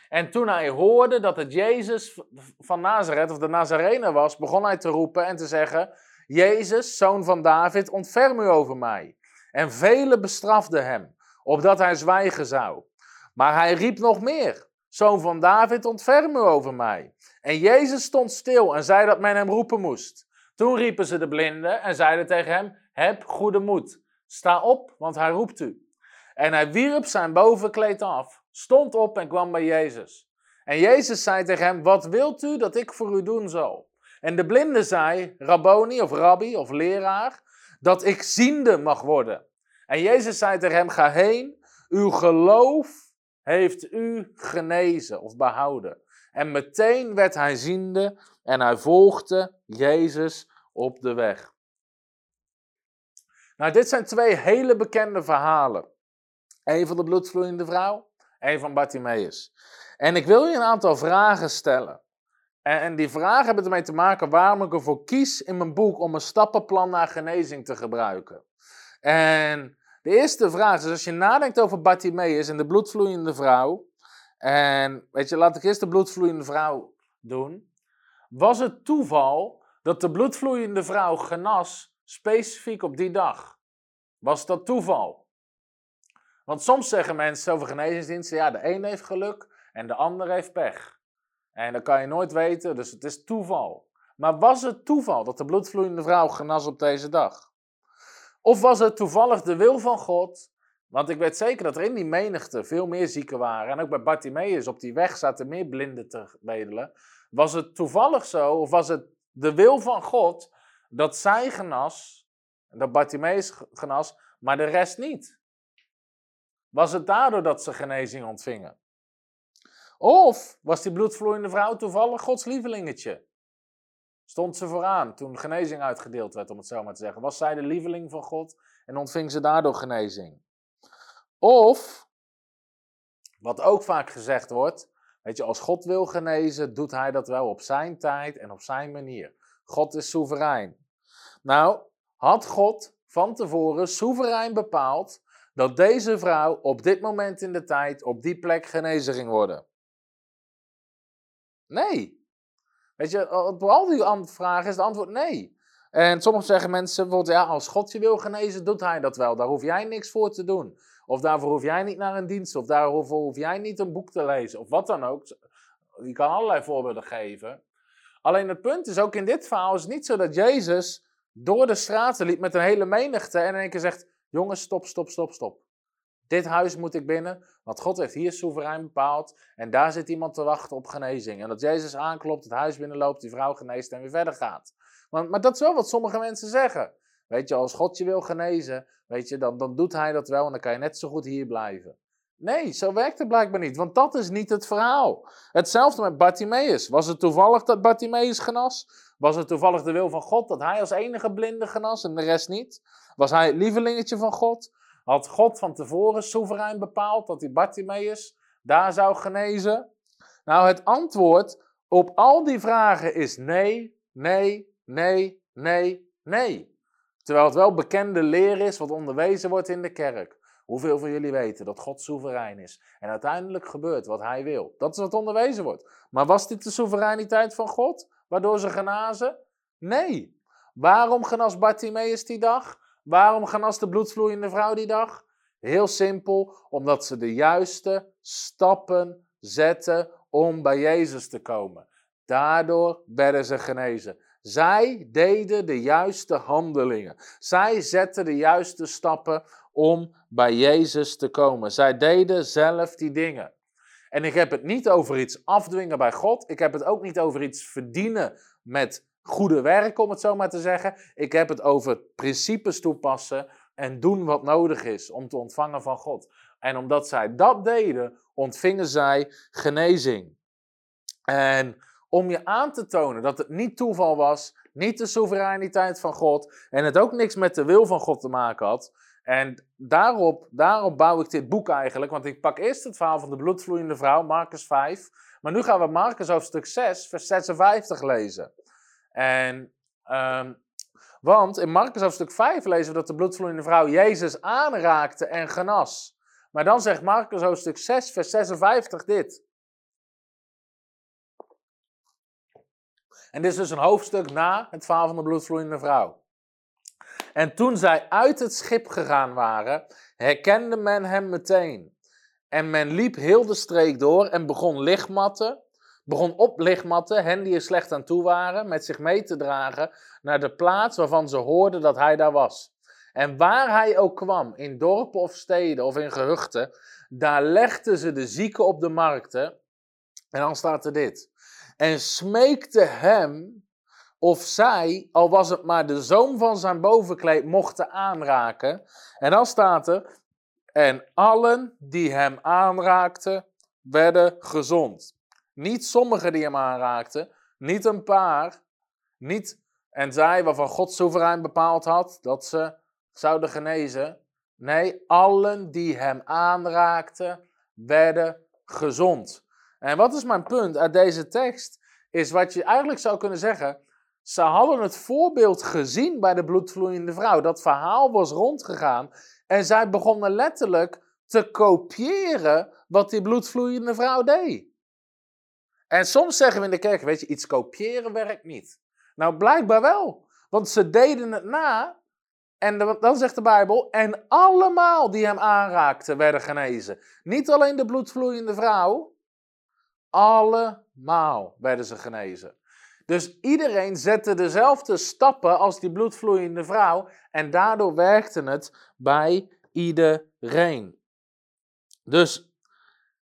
Speaker 2: En toen hij hoorde dat het Jezus van Nazareth, of de Nazarener was, begon hij te roepen en te zeggen, Jezus, zoon van David, ontferm u over mij. En velen bestrafden hem, opdat hij zwijgen zou. Maar hij riep nog meer, zoon van David, ontferm u over mij. En Jezus stond stil en zei dat men hem roepen moest. Toen riepen ze de blinde en zeiden tegen hem, heb goede moed. Sta op, want hij roept u. En hij wierp zijn bovenkleed af, stond op en kwam bij Jezus. En Jezus zei tegen hem, wat wilt u dat ik voor u doen zal? En de blinde zei, Rabboni of Rabbi of leraar, dat ik ziende mag worden. En Jezus zei tegen hem, ga heen, uw geloof heeft u genezen of behouden. En meteen werd hij ziende en hij volgde Jezus op de weg. Nou, dit zijn twee hele bekende verhalen. Eén van de bloedvloeiende vrouw, één van Bartimaeus. En ik wil je een aantal vragen stellen. En die vragen hebben ermee te maken waarom ik ervoor kies in mijn boek om een stappenplan naar genezing te gebruiken. En de eerste vraag is, als je nadenkt over Bartimaeus en de bloedvloeiende vrouw, en weet je, laat ik eerst de bloedvloeiende vrouw doen. Was het toeval dat de bloedvloeiende vrouw genas specifiek op die dag? Was dat toeval? Want soms zeggen mensen over genezingsdiensten, ja, de een heeft geluk en de ander heeft pech. En dat kan je nooit weten, dus het is toeval. Maar was het toeval dat de bloedvloeiende vrouw genas op deze dag? Of was het toevallig de wil van God? Want ik weet zeker dat er in die menigte veel meer zieken waren. En ook bij Bartimaeus op die weg zaten meer blinden te bedelen. Was het toevallig zo, of was het de wil van God, dat zij genas, dat Bartimaeus genas, maar de rest niet? Was het daardoor dat ze genezing ontvingen? Of was die bloedvloeiende vrouw toevallig Gods lievelingetje? Stond ze vooraan toen genezing uitgedeeld werd, om het zo maar te zeggen? Was zij de lieveling van God en ontving ze daardoor genezing? Of, wat ook vaak gezegd wordt, weet je, als God wil genezen, doet hij dat wel op zijn tijd en op zijn manier. God is soeverein. Nou, had God van tevoren soeverein bepaald dat deze vrouw op dit moment in de tijd op die plek genezen ging worden? Nee. Weet je, op al die vragen is het antwoord nee. En soms zeggen mensen ja, als God je wil genezen, doet hij dat wel. Daar hoef jij niks voor te doen. Of daarvoor hoef jij niet naar een dienst. Of daarvoor hoef jij niet een boek te lezen. Of wat dan ook. Je kan allerlei voorbeelden geven. Alleen het punt is, ook in dit verhaal is het niet zo dat Jezus door de straten liep met een hele menigte en in één keer zegt, jongens, stop, stop, stop, stop. Dit huis moet ik binnen, want God heeft hier soeverein bepaald. En daar zit iemand te wachten op genezing. En dat Jezus aanklopt, het huis binnenloopt, die vrouw geneest en weer verder gaat. Maar, maar dat is wel wat sommige mensen zeggen. Weet je, als God je wil genezen, weet je, dan, dan doet hij dat wel en dan kan je net zo goed hier blijven. Nee, zo werkt het blijkbaar niet, want dat is niet het verhaal. Hetzelfde met Bartimaeus. Was het toevallig dat Bartimaeus genas? Was het toevallig de wil van God dat hij als enige blinde genas en de rest niet? Was hij het lievelingetje van God? Had God van tevoren soeverein bepaald dat die Bartimaeus daar zou genezen? Nou, het antwoord op al die vragen is nee, nee, nee, nee, nee. Terwijl het wel bekende leer is wat onderwezen wordt in de kerk. Hoeveel van jullie weten dat God soeverein is en uiteindelijk gebeurt wat hij wil? Dat is wat onderwezen wordt. Maar was dit de soevereiniteit van God, waardoor ze genazen? Nee. Waarom genas Bartimaeus die dag? Waarom genas de bloedvloeiende vrouw die dag? Heel simpel, omdat ze de juiste stappen zetten om bij Jezus te komen. Daardoor werden ze genezen. Zij deden de juiste handelingen. Zij zetten de juiste stappen om bij Jezus te komen. Zij deden zelf die dingen. En ik heb het niet over iets afdwingen bij God. Ik heb het ook niet over iets verdienen met goede werk, om het zo maar te zeggen. Ik heb het over principes toepassen en doen wat nodig is om te ontvangen van God. En omdat zij dat deden, ontvingen zij genezing. En om je aan te tonen dat het niet toeval was, niet de soevereiniteit van God en het ook niks met de wil van God te maken had. En daarop, daarop bouw ik dit boek eigenlijk, want ik pak eerst het verhaal van de bloedvloeiende vrouw, Marcus 5. Maar nu gaan we Marcus hoofdstuk 6, vers 56 lezen. En, um, want in Marcus hoofdstuk 5 lezen we dat de bloedvloeiende vrouw Jezus aanraakte en genas. Maar dan zegt Marcus hoofdstuk 6, vers 56 dit. En dit is dus een hoofdstuk na het verhaal van de bloedvloeiende vrouw. En toen zij uit het schip gegaan waren, herkende men hem meteen. En men liep heel de streek door en begon lichtmatten, begon op lichtmatten, hen die er slecht aan toe waren, met zich mee te dragen naar de plaats waarvan ze hoorden dat hij daar was. En waar hij ook kwam, in dorpen of steden of in gehuchten, daar legden ze de zieken op de markten. En dan staat er dit. En smeekte hem of zij, al was het maar de zoom van zijn bovenkleed, mochten aanraken. En dan staat er, en allen die hem aanraakten, werden gezond. Niet sommigen die hem aanraakten, niet een paar, niet en zij waarvan God soeverein bepaald had dat ze zouden genezen. Nee, allen die hem aanraakten, werden gezond. En wat is mijn punt uit deze tekst? Is wat je eigenlijk zou kunnen zeggen. Ze hadden het voorbeeld gezien bij de bloedvloeiende vrouw. Dat verhaal was rondgegaan. En zij begonnen letterlijk te kopiëren wat die bloedvloeiende vrouw deed. En soms zeggen we in de kerk, weet je, iets kopiëren werkt niet. Nou, blijkbaar wel. Want ze deden het na. En dan zegt de Bijbel, en allemaal die hem aanraakten werden genezen. Niet alleen de bloedvloeiende vrouw, allemaal werden ze genezen. Dus iedereen zette dezelfde stappen als die bloedvloeiende vrouw en daardoor werkte het bij iedereen. Dus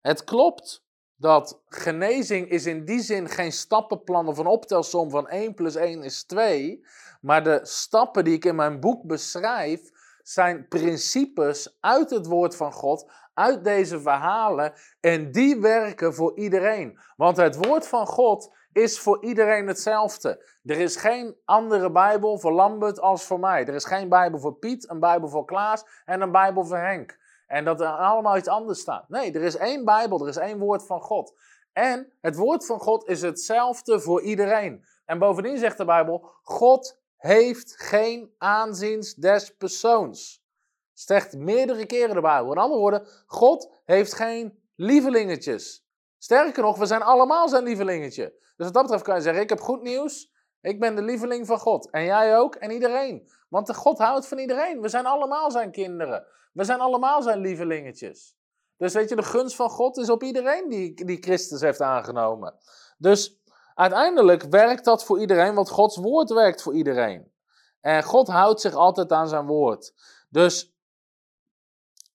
Speaker 2: het klopt dat genezing is in die zin geen stappenplan of een optelsom van 1 plus 1 is 2, maar de stappen die ik in mijn boek beschrijf zijn principes uit het woord van God, uit deze verhalen en die werken voor iedereen. Want het woord van God is voor iedereen hetzelfde. Er is geen andere Bijbel voor Lambert als voor mij. Er is geen Bijbel voor Piet, een Bijbel voor Klaas en een Bijbel voor Henk. En dat er allemaal iets anders staat. Nee, er is één Bijbel, er is één woord van God. En het woord van God is hetzelfde voor iedereen. En bovendien zegt de Bijbel: God heeft geen aanziens des persoons. Zegt meerdere keren de Bijbel. In andere woorden, God heeft geen lievelingetjes. Sterker nog, we zijn allemaal zijn lievelingetje. Dus wat dat betreft kan je zeggen, ik heb goed nieuws. Ik ben de lieveling van God. En jij ook en iedereen. Want God houdt van iedereen. We zijn allemaal zijn kinderen. We zijn allemaal zijn lievelingetjes. Dus weet je, de gunst van God is op iedereen die, die Christus heeft aangenomen. Dus uiteindelijk werkt dat voor iedereen, want Gods woord werkt voor iedereen. En God houdt zich altijd aan zijn woord. Dus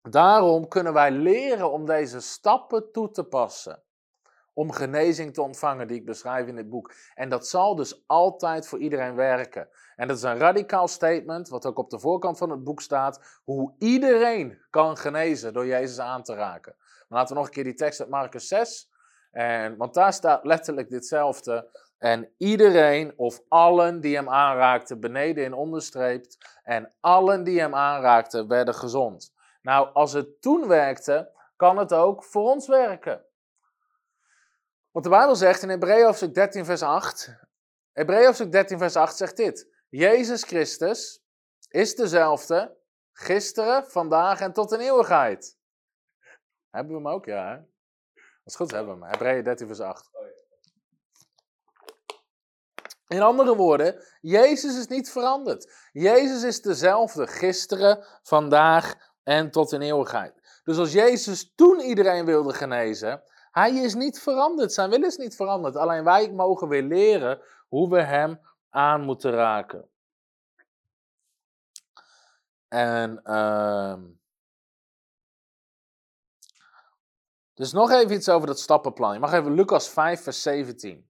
Speaker 2: daarom kunnen wij leren om deze stappen toe te passen om genezing te ontvangen, die ik beschrijf in dit boek. En dat zal dus altijd voor iedereen werken. En dat is een radicaal statement, wat ook op de voorkant van het boek staat, hoe iedereen kan genezen door Jezus aan te raken. Laten we nog een keer die tekst uit Marcus 6, en, want daar staat letterlijk ditzelfde. En iedereen of allen die hem aanraakten, beneden in onderstreept, en allen die hem aanraakten, werden gezond. Nou, als het toen werkte, kan het ook voor ons werken. Want de Bijbel zegt in Hebreeën hoofdstuk 13 vers 8, Hebreeën hoofdstuk 13 vers 8 zegt dit. Jezus Christus is dezelfde gisteren, vandaag en tot in eeuwigheid. Hebben we hem ook, ja. Hè? Als goed hebben we hem. Hebreeën 13 vers 8. In andere woorden, Jezus is niet veranderd. Jezus is dezelfde gisteren, vandaag en tot in eeuwigheid. Dus als Jezus toen iedereen wilde genezen, hij is niet veranderd. Zijn wil is niet veranderd. Alleen wij mogen weer leren hoe we hem aan moeten raken. En. Uh, dus nog even iets over dat stappenplan. Je mag even Lucas 5, vers 17.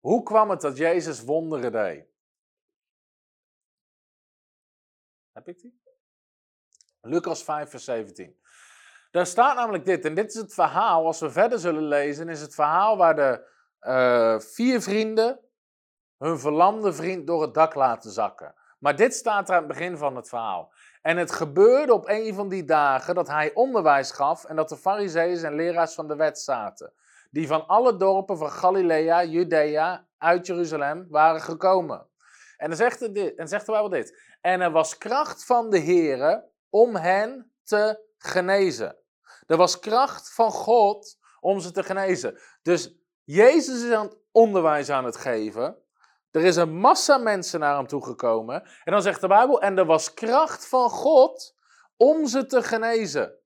Speaker 2: Hoe kwam het dat Jezus wonderen deed? Heb ik die? Lucas 5, vers 17. Daar staat namelijk dit, en dit is het verhaal, als we verder zullen lezen, is het verhaal waar de uh, vier vrienden hun verlamde vriend door het dak laten zakken. Maar dit staat er aan het begin van het verhaal. En het gebeurde op een van die dagen dat hij onderwijs gaf en dat de fariseeën en leraars van de wet zaten. Die van alle dorpen van Galilea, Judea, uit Jeruzalem waren gekomen. En dan zegt, dit, en dit. En er was kracht van de Here om hen te genezen. Er was kracht van God om ze te genezen. Dus Jezus is aan het onderwijs aan het geven. Er is een massa mensen naar hem toegekomen. En dan zegt de Bijbel, en er was kracht van God om ze te genezen.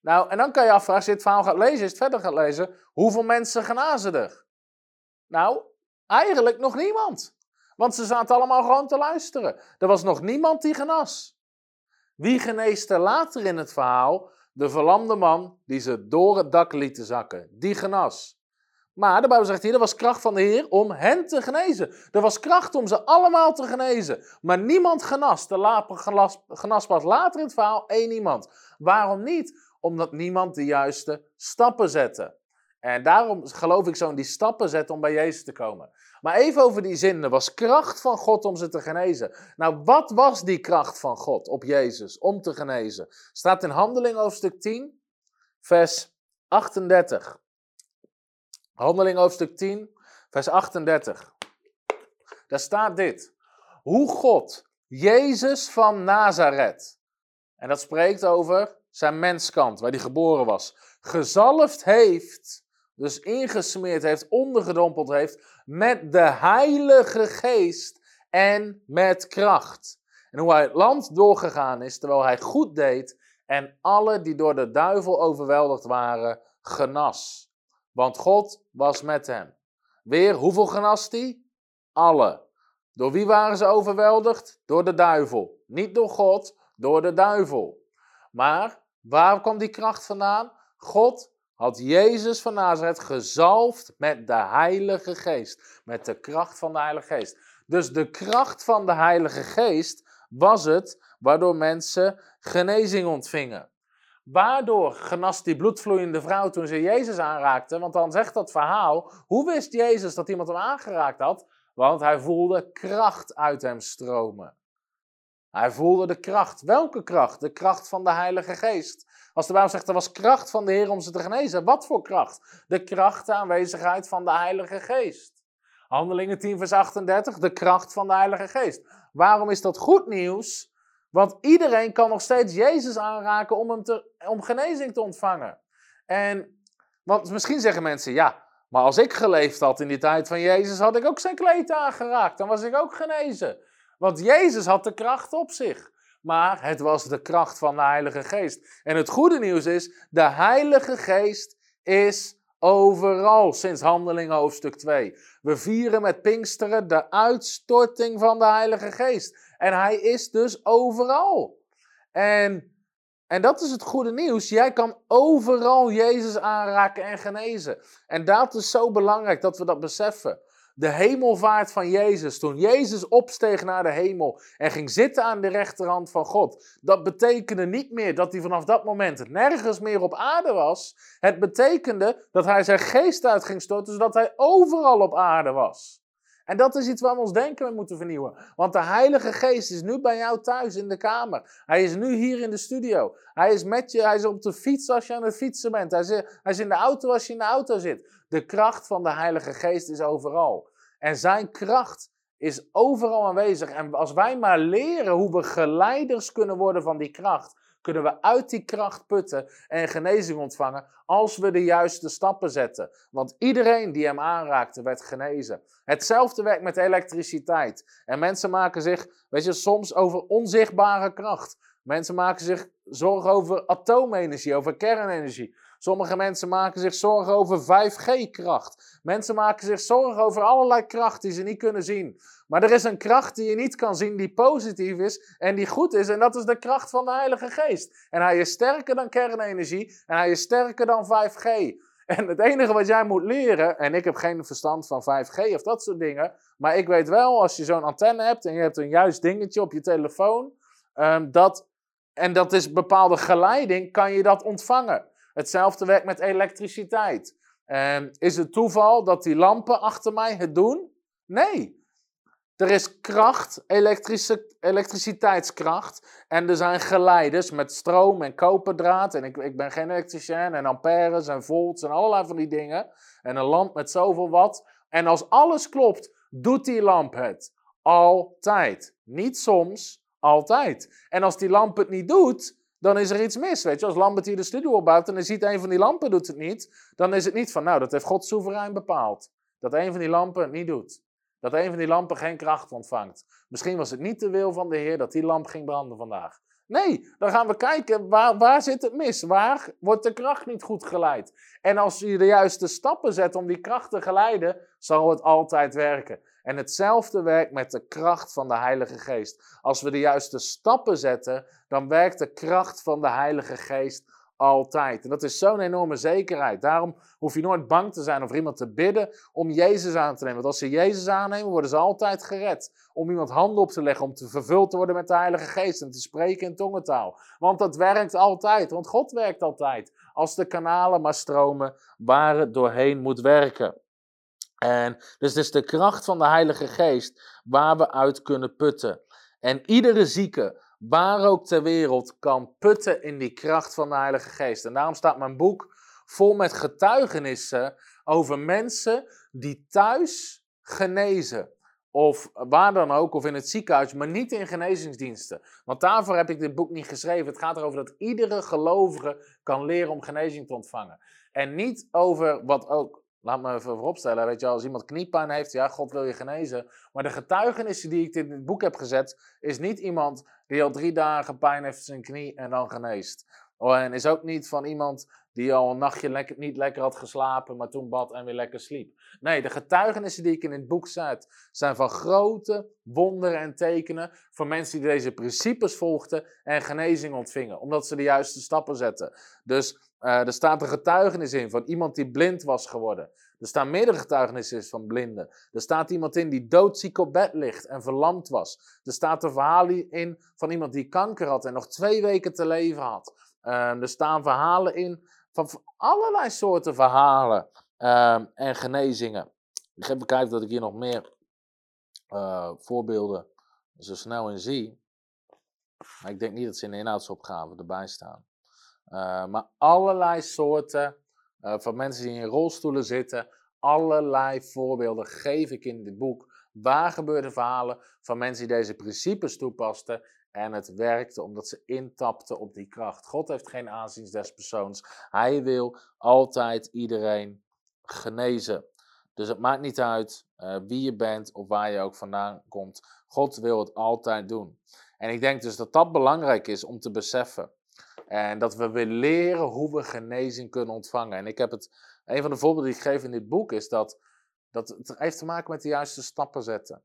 Speaker 2: Nou, en dan kan je afvragen, als je het verhaal gaat lezen, is het verder gaat lezen, hoeveel mensen genazen er? Nou, eigenlijk nog niemand. Want ze zaten allemaal gewoon te luisteren. Er was nog niemand die genas. Wie geneest er later in het verhaal? De verlamde man die ze door het dak lieten zakken. Die genas. Maar de Bijbel zegt hier, er was kracht van de Heer om hen te genezen. Er was kracht om ze allemaal te genezen. Maar niemand genas. De genas, genas pas later in het verhaal één iemand. Waarom niet? Omdat niemand de juiste stappen zette. En daarom geloof ik zo in die stappen zetten om bij Jezus te komen. Maar even over die zin. Er was kracht van God om ze te genezen. Nou, wat was die kracht van God op Jezus om te genezen? Staat in Handeling hoofdstuk 10, vers 38. Handeling hoofdstuk 10, vers 38. Daar staat dit. Hoe God Jezus van Nazareth, en dat spreekt over zijn menskant, waar hij geboren was, gezalfd heeft, dus ingesmeerd heeft, ondergedompeld heeft, met de Heilige Geest en met kracht. En hoe hij het land doorgegaan is, terwijl hij goed deed en alle die door de duivel overweldigd waren, genas want God was met hem. Weer, hoeveel genast hij? Alle. Door wie waren ze overweldigd? Door de duivel. Niet door God, door de duivel. Maar waar kwam die kracht vandaan? God had Jezus van Nazareth gezalfd met de Heilige Geest. Met de kracht van de Heilige Geest. Dus de kracht van de Heilige Geest was het waardoor mensen genezing ontvingen. Waardoor genas die bloedvloeiende vrouw toen ze Jezus aanraakte? Want dan zegt dat verhaal, hoe wist Jezus dat iemand hem aangeraakt had? Want hij voelde kracht uit hem stromen. Hij voelde de kracht. Welke kracht? De kracht van de Heilige Geest. Als de Bijbel zegt, er was kracht van de Heer om ze te genezen. Wat voor kracht? De kracht, aanwezigheid van de Heilige Geest. Handelingen 10, vers 38, de kracht van de Heilige Geest. Waarom is dat goed nieuws? Want iedereen kan nog steeds Jezus aanraken om, hem te, om genezing te ontvangen. En, want misschien zeggen mensen, ja, maar als ik geleefd had in die tijd van Jezus, had ik ook zijn kleed aangeraakt. Dan was ik ook genezen. Want Jezus had de kracht op zich. Maar het was de kracht van de Heilige Geest. En het goede nieuws is, de Heilige Geest is overal sinds Handeling hoofdstuk 2. We vieren met Pinksteren de uitstorting van de Heilige Geest. En hij is dus overal. En, en dat is het goede nieuws. Jij kan overal Jezus aanraken en genezen. En dat is zo belangrijk dat we dat beseffen. De hemelvaart van Jezus, toen Jezus opsteeg naar de hemel en ging zitten aan de rechterhand van God, dat betekende niet meer dat hij vanaf dat moment nergens meer op aarde was. Het betekende dat hij zijn geest uit ging storten, zodat hij overal op aarde was. En dat is iets waar we ons denken moeten vernieuwen. Want de Heilige Geest is nu bij jou thuis in de kamer. Hij is nu hier in de studio. Hij is met je, hij is op de fiets als je aan het fietsen bent. Hij is, hij is in de auto als je in de auto zit. De kracht van de Heilige Geest is overal. En zijn kracht is overal aanwezig. En als wij maar leren hoe we geleiders kunnen worden van die kracht, kunnen we uit die kracht putten en genezing ontvangen als we de juiste stappen zetten. Want iedereen die hem aanraakte werd genezen. Hetzelfde werkt met elektriciteit. En mensen maken zich, weet je, soms over onzichtbare kracht. Mensen maken zich zorgen over atoomenergie, over kernenergie. Sommige mensen maken zich zorgen over 5G-kracht. Mensen maken zich zorgen over allerlei kracht die ze niet kunnen zien. Maar er is een kracht die je niet kan zien, die positief is en die goed is. En dat is de kracht van de Heilige Geest. En hij is sterker dan kernenergie en hij is sterker dan 5G. En het enige wat jij moet leren, en ik heb geen verstand van 5G of dat soort dingen, maar ik weet wel, als je zo'n antenne hebt en je hebt een juist dingetje op je telefoon, um, dat en dat is bepaalde geleiding, kan je dat ontvangen. Hetzelfde werkt met elektriciteit. En is het toeval dat die lampen achter mij het doen? Nee. Er is kracht, elektrische, elektriciteitskracht. En er zijn geleiders met stroom en koperdraad. En ik, ik ben geen elektricien. En amperes en volts en allerlei van die dingen. En een lamp met zoveel watt. En als alles klopt, doet die lamp het. Altijd. Niet soms, altijd. En als die lamp het niet doet, dan is er iets mis. Weet je, als Lambert hier de studio opbouwt en hij ziet een van die lampen doet het niet, dan is het niet van, nou, dat heeft God soeverein bepaald. Dat een van die lampen het niet doet. Dat een van die lampen geen kracht ontvangt. Misschien was het niet de wil van de Heer dat die lamp ging branden vandaag. Nee, dan gaan we kijken waar, waar zit het mis? Waar wordt de kracht niet goed geleid? En als je de juiste stappen zet om die kracht te geleiden, zal het altijd werken. En hetzelfde werkt met de kracht van de Heilige Geest. Als we de juiste stappen zetten, dan werkt de kracht van de Heilige Geest altijd. En dat is zo'n enorme zekerheid. Daarom hoef je nooit bang te zijn of iemand te bidden om Jezus aan te nemen. Want als ze Jezus aannemen, worden ze altijd gered. Om iemand handen op te leggen, om te vervuld te worden met de Heilige Geest en te spreken in tongentaal. Want dat werkt altijd, want God werkt altijd. Als de kanalen maar stromen waar het doorheen moet werken. En dus het is de kracht van de Heilige Geest waar we uit kunnen putten. En iedere zieke, waar ook ter wereld, kan putten in die kracht van de Heilige Geest. En daarom staat mijn boek vol met getuigenissen over mensen die thuis genezen. Of waar dan ook, of in het ziekenhuis, maar niet in genezingsdiensten. Want daarvoor heb ik dit boek niet geschreven. Het gaat erover dat iedere gelovige kan leren om genezing te ontvangen. En niet over wat ook Laat me even vooropstellen, weet je, als iemand kniepijn heeft, ja, God wil je genezen. Maar de getuigenissen die ik in het boek heb gezet, is niet iemand die al drie dagen pijn heeft in zijn knie en dan geneest. Oh, en is ook niet van iemand die al een nachtje lekker, niet lekker had geslapen, maar toen bad en weer lekker sliep. Nee, de getuigenissen die ik in het boek zet, zijn van grote wonderen en tekenen van mensen die deze principes volgden en genezing ontvingen, omdat ze de juiste stappen zetten. Dus uh, er staat een getuigenis in van iemand die blind was geworden. Er staan meerdere getuigenissen van blinden. Er staat iemand in die doodziek op bed ligt en verlamd was. Er staat een verhaal in van iemand die kanker had en nog twee weken te leven had. Uh, er staan verhalen in van allerlei soorten verhalen uh, en genezingen. Ik ga even kijken dat ik hier nog meer uh, voorbeelden zo snel in zie. Maar ik denk niet dat ze in de inhoudsopgave erbij staan. Uh, maar allerlei soorten uh, van mensen die in rolstoelen zitten. Allerlei voorbeelden geef ik in dit boek. Waar gebeurde verhalen van mensen die deze principes toepasten. En het werkte omdat ze intapten op die kracht. God heeft geen aanzien des persoons. Hij wil altijd iedereen genezen. Dus het maakt niet uit uh, wie je bent of waar je ook vandaan komt. God wil het altijd doen. En ik denk dus dat dat belangrijk is om te beseffen. En dat we willen leren hoe we genezing kunnen ontvangen. En ik heb het, een van de voorbeelden die ik geef in dit boek is dat, dat het heeft te maken met de juiste stappen zetten.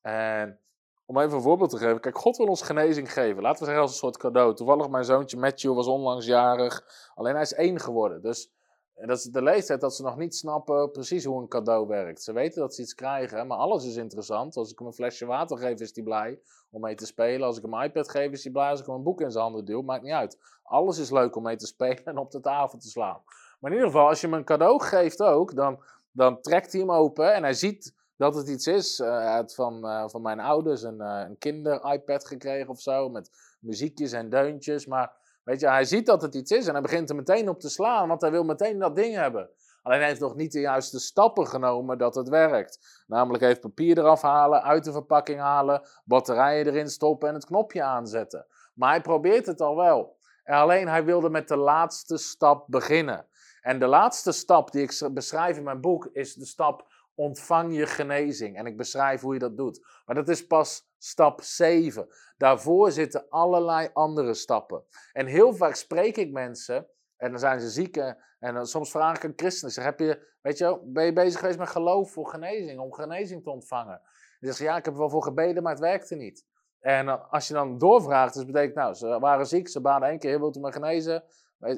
Speaker 2: En om even een voorbeeld te geven. Kijk, God wil ons genezing geven. Laten we zeggen als een soort cadeau. Toevallig mijn zoontje Matthew was onlangs jarig. Alleen hij is één geworden. Dus dat is de leeftijd dat ze nog niet snappen precies hoe een cadeau werkt. Ze weten dat ze iets krijgen, maar alles is interessant. Als ik hem een flesje water geef, is hij blij om mee te spelen. Als ik hem een iPad geef, is hij blij. Als ik hem een boek in zijn handen duw, maakt niet uit. Alles is leuk om mee te spelen en op de tafel te slaan. Maar in ieder geval, als je hem een cadeau geeft ook, dan, dan trekt hij hem open en hij ziet dat het iets is. Uh, hij had van, uh, van mijn ouders een, uh, een kinder-iPad gekregen of zo, met muziekjes en deuntjes. Maar weet je, hij ziet dat het iets is en hij begint er meteen op te slaan, want hij wil meteen dat ding hebben. Alleen hij heeft nog niet de juiste stappen genomen dat het werkt. Namelijk even papier eraf halen, uit de verpakking halen, batterijen erin stoppen en het knopje aanzetten. Maar hij probeert het al wel. En alleen hij wilde met de laatste stap beginnen. En de laatste stap die ik beschrijf in mijn boek is de stap ontvang je genezing. En ik beschrijf hoe je dat doet. Maar dat is pas stap 7. Daarvoor zitten allerlei andere stappen. En heel vaak spreek ik mensen, en dan zijn ze ziek, en soms vraag ik een christen, zeg, heb je, weet je, ben je bezig geweest met geloof voor genezing, om genezing te ontvangen? En zeg ja, ik heb wel voor gebeden, maar het werkte niet. En als je dan doorvraagt, dus betekent, nou, ze waren ziek, ze baden één keer, wilt u me genezen?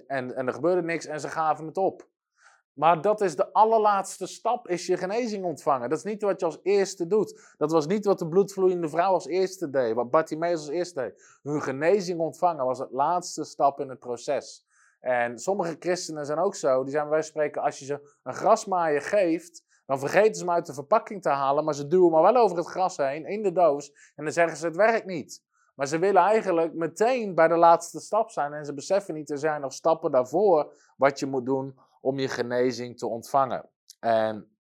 Speaker 2: En, en er gebeurde niks en ze gaven het op. Maar dat is de allerlaatste stap, is je genezing ontvangen. Dat is niet wat je als eerste doet. Dat was niet wat de bloedvloeiende vrouw als eerste deed, wat Bartimaeus als eerste deed. Hun genezing ontvangen was het laatste stap in het proces. En sommige christenen zijn ook zo, die zijn van spreken, als je ze een grasmaaier geeft, dan vergeten ze hem uit de verpakking te halen, maar ze duwen maar wel over het gras heen, in de doos, en dan zeggen ze het werkt niet. Maar ze willen eigenlijk meteen bij de laatste stap zijn en ze beseffen niet, er zijn nog stappen daarvoor wat je moet doen om je genezing te ontvangen. En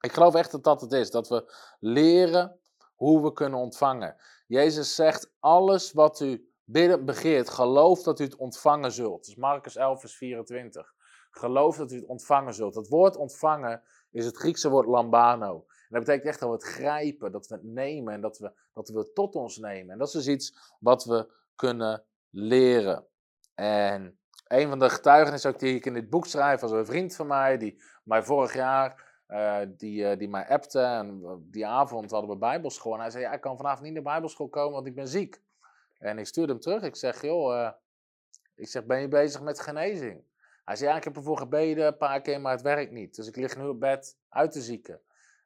Speaker 2: ik geloof echt dat dat het is, dat we leren hoe we kunnen ontvangen. Jezus zegt, alles wat u bidden begeert, geloof dat u het ontvangen zult. Dat is Marcus 11, vers 24. Geloof dat u het ontvangen zult. Het woord ontvangen is het Griekse woord lambano. En dat betekent echt dat we het grijpen, dat we het nemen en dat we, dat we het tot ons nemen. En dat is dus iets wat we kunnen leren. En een van de getuigenissen ook die ik in dit boek schrijf, was een vriend van mij, die mij vorig jaar, uh, die, uh, die mij appte. En die avond hadden we bijbelschool. En hij zei, ja, ik kan vanavond niet naar bijbelschool komen, want ik ben ziek. En ik stuurde hem terug. Ik zeg, joh, uh, ik zeg, ben je bezig met genezing? Hij zei, ja, ik heb ervoor gebeden een paar keer, maar het werkt niet. Dus ik lig nu op bed uit te zieken.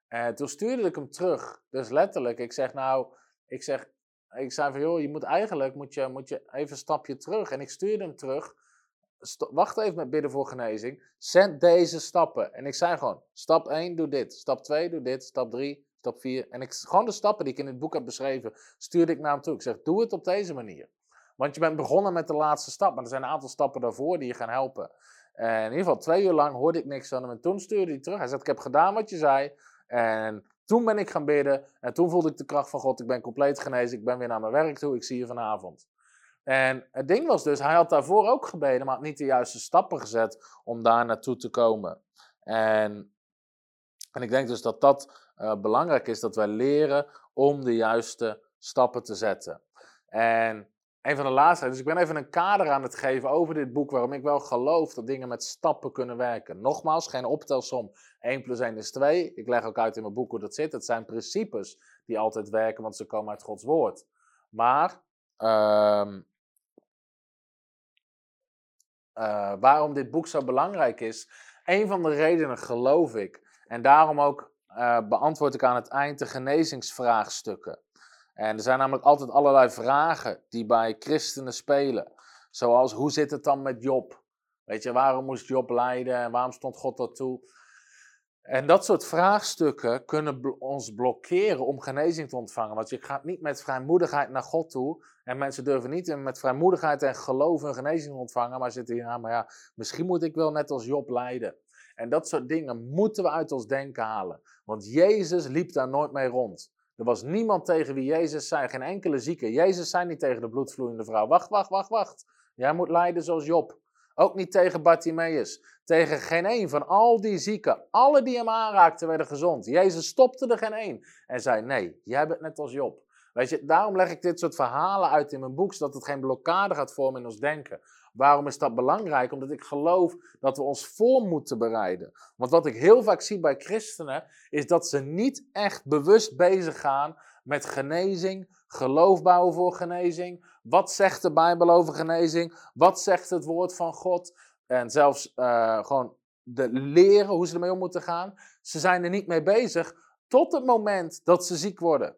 Speaker 2: En toen stuurde ik hem terug. Dus letterlijk, ik zeg nou, ik zeg, ik zei van joh, je moet eigenlijk moet je, moet je even een stapje terug. En ik stuurde hem terug. Wacht even met bidden voor genezing. Zet deze stappen. En ik zei gewoon, stap 1, doe dit. Stap 2, doe dit. Stap 3, stap 4. En ik, gewoon de stappen die ik in het boek heb beschreven, stuurde ik naar hem toe. Ik zeg, doe het op deze manier. Want je bent begonnen met de laatste stap. Maar er zijn een aantal stappen daarvoor die je gaan helpen. En in ieder geval twee uur lang hoorde ik niks van hem. En toen stuurde hij terug. Hij zei, ik heb gedaan wat je zei. En toen ben ik gaan bidden. En toen voelde ik de kracht van God. Ik ben compleet genezen. Ik ben weer naar mijn werk toe. Ik zie je vanavond. En het ding was dus, hij had daarvoor ook gebeden, maar had niet de juiste stappen gezet om daar naartoe te komen. En, en ik denk dus dat dat uh, belangrijk is, dat wij leren om de juiste stappen te zetten. En een van de laatste. Dus ik ben even een kader aan het geven over dit boek, waarom ik wel geloof dat dingen met stappen kunnen werken. Nogmaals, geen optelsom. 1 plus 1 is 2. Ik leg ook uit in mijn boek hoe dat zit. Het zijn principes die altijd werken, want ze komen uit Gods woord. Maar uh, uh, waarom dit boek zo belangrijk is, een van de redenen geloof ik. En daarom ook uh, beantwoord ik aan het eind de genezingsvraagstukken. En er zijn namelijk altijd allerlei vragen die bij christenen spelen. Zoals, hoe zit het dan met Job? Weet je, waarom moest Job lijden en waarom stond God dat toe? En dat soort vraagstukken kunnen ons blokkeren om genezing te ontvangen. Want je gaat niet met vrijmoedigheid naar God toe. En mensen durven niet met vrijmoedigheid en geloof een genezing ontvangen. Maar zitten hier aan, maar ja, misschien moet ik wel net als Job lijden. En dat soort dingen moeten we uit ons denken halen. Want Jezus liep daar nooit mee rond. Er was niemand tegen wie Jezus zei, geen enkele zieke. Jezus zei niet tegen de bloedvloeiende vrouw, wacht, wacht, wacht, wacht. Jij moet lijden zoals Job. Ook niet tegen Bartimaeus. Tegen geen een van al die zieken. Alle die hem aanraakten werden gezond. Jezus stopte er geen één. En zei, nee, jij bent net als Job. Weet je, daarom leg ik dit soort verhalen uit in mijn boek, zodat het geen blokkade gaat vormen in ons denken. Waarom is dat belangrijk? Omdat ik geloof dat we ons voor moeten bereiden. Want wat ik heel vaak zie bij christenen, is dat ze niet echt bewust bezig gaan met genezing, geloof bouwen voor genezing. Wat zegt de Bijbel over genezing? Wat zegt het woord van God? En zelfs uh, gewoon de leren hoe ze ermee om moeten gaan. Ze zijn er niet mee bezig tot het moment dat ze ziek worden.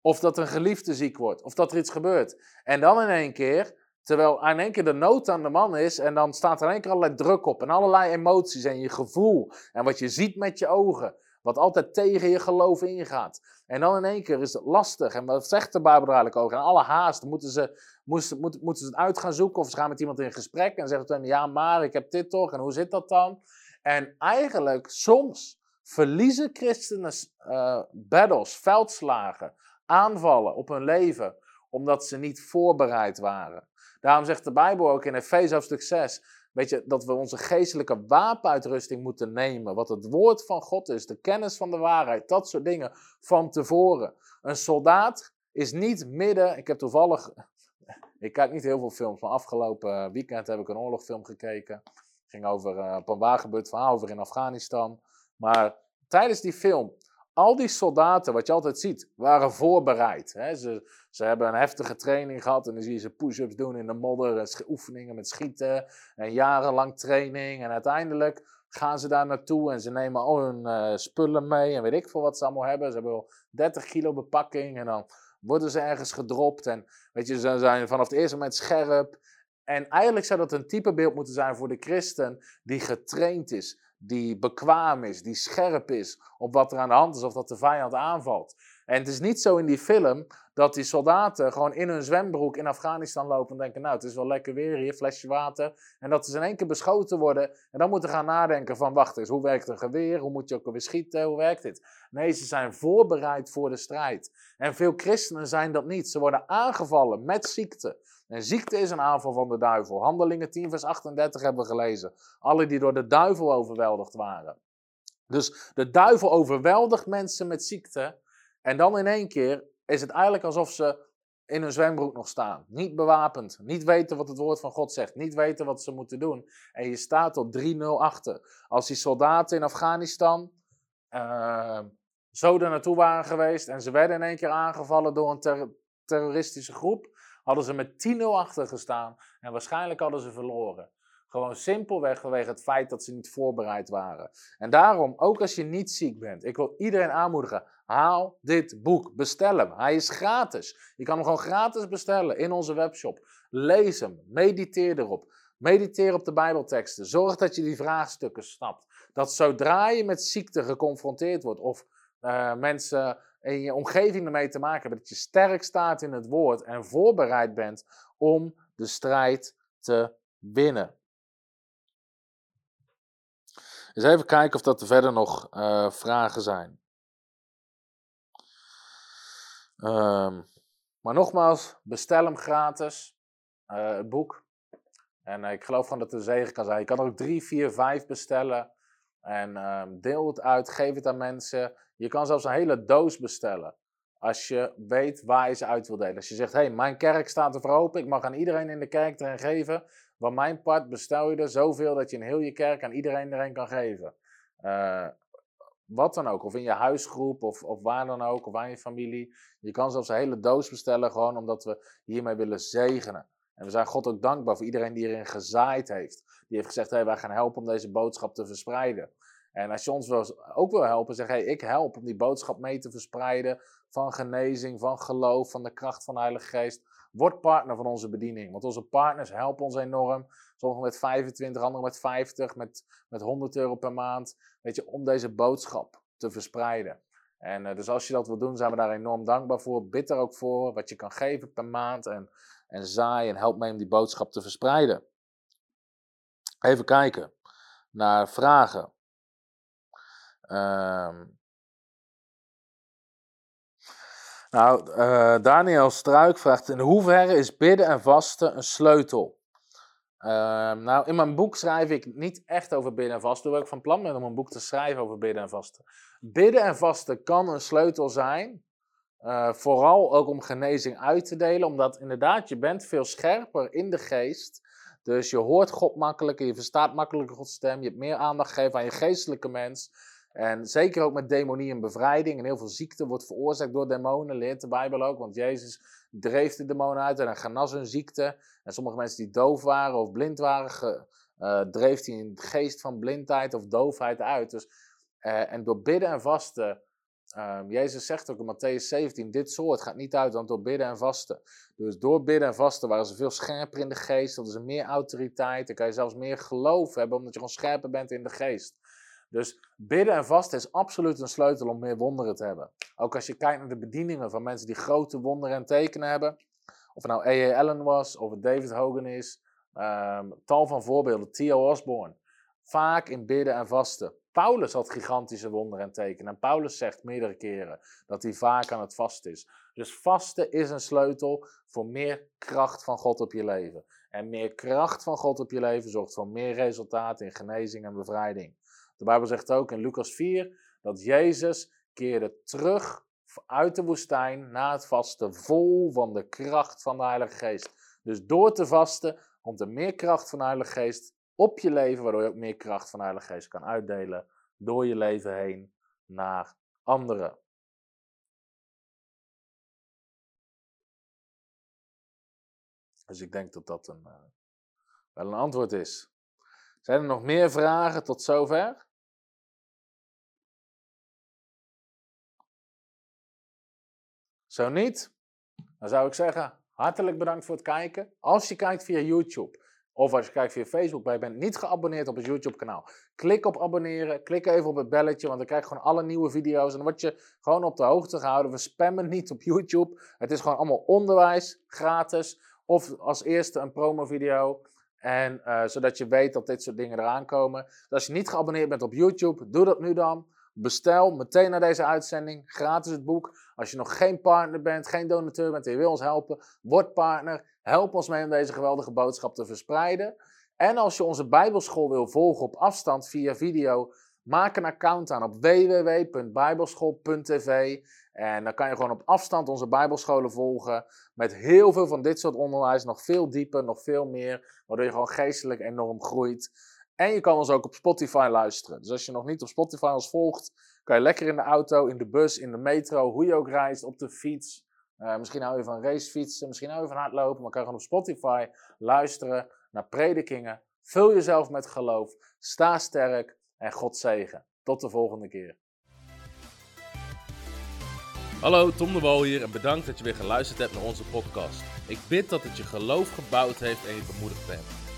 Speaker 2: Of dat een geliefde ziek wordt. Of dat er iets gebeurt. En dan in één keer Terwijl in één keer de nood aan de man is en dan staat er in één keer allerlei druk op en allerlei emoties en je gevoel en wat je ziet met je ogen, wat altijd tegen je geloof ingaat. En dan in één keer is het lastig. En wat zegt de Bijbel eigenlijk over? En alle haast moeten ze, moeten, moeten, moeten ze het uit gaan zoeken of ze gaan met iemand in gesprek en zeggen dan ja maar ik heb dit toch en hoe zit dat dan? En eigenlijk soms verliezen christenen uh, battles, veldslagen, aanvallen op hun leven omdat ze niet voorbereid waren. Daarom zegt de Bijbel ook in Efeze hoofdstuk 6, weet je, dat we onze geestelijke wapenuitrusting moeten nemen. Wat het woord van God is, de kennis van de waarheid, dat soort dingen van tevoren. Een soldaat is niet midden, ik heb toevallig, ik kijk niet heel veel films, maar afgelopen weekend heb ik een oorlogfilm gekeken. Ging over op een waargebeurd verhaal over in Afghanistan. Maar tijdens die film al die soldaten, wat je altijd ziet, waren voorbereid. Hè? Ze, ze hebben een heftige training gehad en dan zie je ze push-ups doen in de modder, oefeningen met schieten en jarenlang training. En uiteindelijk gaan ze daar naartoe en ze nemen al hun eh, spullen mee en weet ik veel wat ze allemaal hebben. Ze hebben wel 30 kilo bepakking en dan worden ze ergens gedropt. En weet je, ze zijn vanaf het eerste moment scherp. En eigenlijk zou dat een typebeeld moeten zijn voor de christen die getraind is, die bekwaam is, die scherp is op wat er aan de hand is of dat de vijand aanvalt. En het is niet zo in die film dat die soldaten gewoon in hun zwembroek in Afghanistan lopen en denken, nou het is wel lekker weer hier, flesje water. En dat ze in één keer beschoten worden en dan moeten gaan nadenken van, wacht eens, hoe werkt een geweer? Hoe moet je ook alweer schieten? Hoe werkt dit? Nee, ze zijn voorbereid voor de strijd. En veel christenen zijn dat niet. Ze worden aangevallen met ziekte. En ziekte is een aanval van de duivel. Handelingen 10 vers 38 hebben we gelezen. Alle die door de duivel overweldigd waren. Dus de duivel overweldigt mensen met ziekte. En dan in één keer is het eigenlijk alsof ze in hun zwembroek nog staan. Niet bewapend, niet weten wat het woord van God zegt, niet weten wat ze moeten doen. En je staat op 3-0 achter. Als die soldaten in Afghanistan uh, zo er naartoe waren geweest en ze werden in één keer aangevallen door een terroristische groep, hadden ze met 10-0 achter gestaan en waarschijnlijk hadden ze verloren. Gewoon simpelweg vanwege het feit dat ze niet voorbereid waren. En daarom, ook als je niet ziek bent, ik wil iedereen aanmoedigen, haal dit boek, bestel hem. Hij is gratis. Je kan hem gewoon gratis bestellen in onze webshop. Lees hem, mediteer erop. Mediteer op de Bijbelteksten. Zorg dat je die vraagstukken snapt. Dat zodra je met ziekte geconfronteerd wordt of uh, mensen in je omgeving ermee te maken hebben, dat je sterk staat in het woord en voorbereid bent om de strijd te winnen. Dus even kijken of dat er verder nog uh, vragen zijn. Um, maar nogmaals, bestel hem gratis, uh, het boek. En uh, ik geloof gewoon dat het een zegen kan zijn. Je kan er ook drie, vier, vijf bestellen. En um, deel het uit, geef het aan mensen. Je kan zelfs een hele doos bestellen. Als je weet waar je ze uit wil delen. Als je zegt, hé, hey, mijn kerk staat er voor open. Ik mag aan iedereen in de kerk erin geven. Van mijn part bestel je er zoveel dat je in heel je kerk aan iedereen erin kan geven. Uh, wat dan ook. Of in je huisgroep of, of waar dan ook. Of aan je familie. Je kan zelfs een hele doos bestellen. Gewoon omdat we hiermee willen zegenen. En we zijn God ook dankbaar voor iedereen die erin gezaaid heeft. Die heeft gezegd, hey, wij gaan helpen om deze boodschap te verspreiden. En als je ons ook wil helpen, zeg hey, ik help om die boodschap mee te verspreiden van genezing, van geloof, van de kracht van de Heilige Geest. Word partner van onze bediening, want onze partners helpen ons enorm. Sommigen met 25, anderen met 50, met, met 100 euro per maand. Weet je, om deze boodschap te verspreiden. En uh, dus als je dat wil doen, zijn we daar enorm dankbaar voor. Bid er ook voor wat je kan geven per maand. En, en zaai en help mee om die boodschap te verspreiden. Even kijken naar vragen. Um, nou, uh, Daniel Struik vraagt: In hoeverre is bidden en vasten een sleutel? Uh, nou, in mijn boek schrijf ik niet echt over bidden en vasten. Hoewel ik van plan ben om een boek te schrijven over bidden en vasten. Bidden en vasten kan een sleutel zijn. Uh, vooral ook om genezing uit te delen. Omdat inderdaad, je bent veel scherper in de geest. Dus je hoort God makkelijker, je verstaat makkelijker Gods stem. Je hebt meer aandacht gegeven aan je geestelijke mens. En zeker ook met demonie en bevrijding. En heel veel ziekte wordt veroorzaakt door demonen, leert de Bijbel ook. Want Jezus dreef de demonen uit en hij genas hun ziekte. En sommige mensen die doof waren of blind waren, ge, uh, dreef hij een geest van blindheid of doofheid uit. Dus, uh, en door bidden en vasten. Um, Jezus zegt ook in Matthäus 17: Dit soort gaat niet uit dan door bidden en vasten. Dus door bidden en vasten waren ze veel scherper in de geest. Hadden ze meer autoriteit. Dan kan je zelfs meer geloof hebben, omdat je gewoon scherper bent in de geest. Dus bidden en vasten is absoluut een sleutel om meer wonderen te hebben. Ook als je kijkt naar de bedieningen van mensen die grote wonderen en tekenen hebben. Of het nou A.A. Allen was, of het David Hogan is. Um, tal van voorbeelden. Theo Osborne. Vaak in bidden en vasten. Paulus had gigantische wonderen en tekenen. En Paulus zegt meerdere keren dat hij vaak aan het vasten is. Dus vasten is een sleutel voor meer kracht van God op je leven. En meer kracht van God op je leven zorgt voor meer resultaten in genezing en bevrijding. De Bijbel zegt ook in Lucas 4 dat Jezus keerde terug uit de woestijn na het vasten, vol van de kracht van de Heilige Geest. Dus door te vasten komt er meer kracht van de Heilige Geest op je leven, waardoor je ook meer kracht van de Heilige Geest kan uitdelen door je leven heen naar anderen. Dus ik denk dat dat een, uh, wel een antwoord is. Zijn er nog meer vragen tot zover? Zo niet, dan zou ik zeggen, hartelijk bedankt voor het kijken. Als je kijkt via YouTube of als je kijkt via Facebook, maar je bent niet geabonneerd op het YouTube kanaal, klik op abonneren, klik even op het belletje, want dan krijg je gewoon alle nieuwe video's en dan word je gewoon op de hoogte gehouden. We spammen niet op YouTube, het is gewoon allemaal onderwijs, gratis, of als eerste een promo video. En uh, zodat je weet dat dit soort dingen eraan komen. Dus als je niet geabonneerd bent op YouTube, doe dat nu dan. Bestel meteen na deze uitzending gratis het boek. Als je nog geen partner bent, geen donateur bent en je wil ons helpen, word partner. Help ons mee om deze geweldige boodschap te verspreiden. En als je onze Bijbelschool wil volgen op afstand via video, maak een account aan op www.bijbelschool.tv. En dan kan je gewoon op afstand onze Bijbelscholen volgen. Met heel veel van dit soort onderwijs, nog veel dieper, nog veel meer. Waardoor je gewoon geestelijk enorm groeit. En je kan ons ook op Spotify luisteren. Dus als je nog niet op Spotify ons volgt, kan je lekker in de auto, in de bus, in de metro, hoe je ook reist, op de fiets. Uh, misschien hou je van racefietsen, misschien hou je van hardlopen, maar kan gewoon op Spotify luisteren naar predikingen. Vul jezelf met geloof, sta sterk en God zegen. Tot de volgende keer.
Speaker 4: Hallo, Tom de Wol hier en bedankt dat je weer geluisterd hebt naar onze podcast. Ik bid dat het je geloof gebouwd heeft en je bemoedigd bent.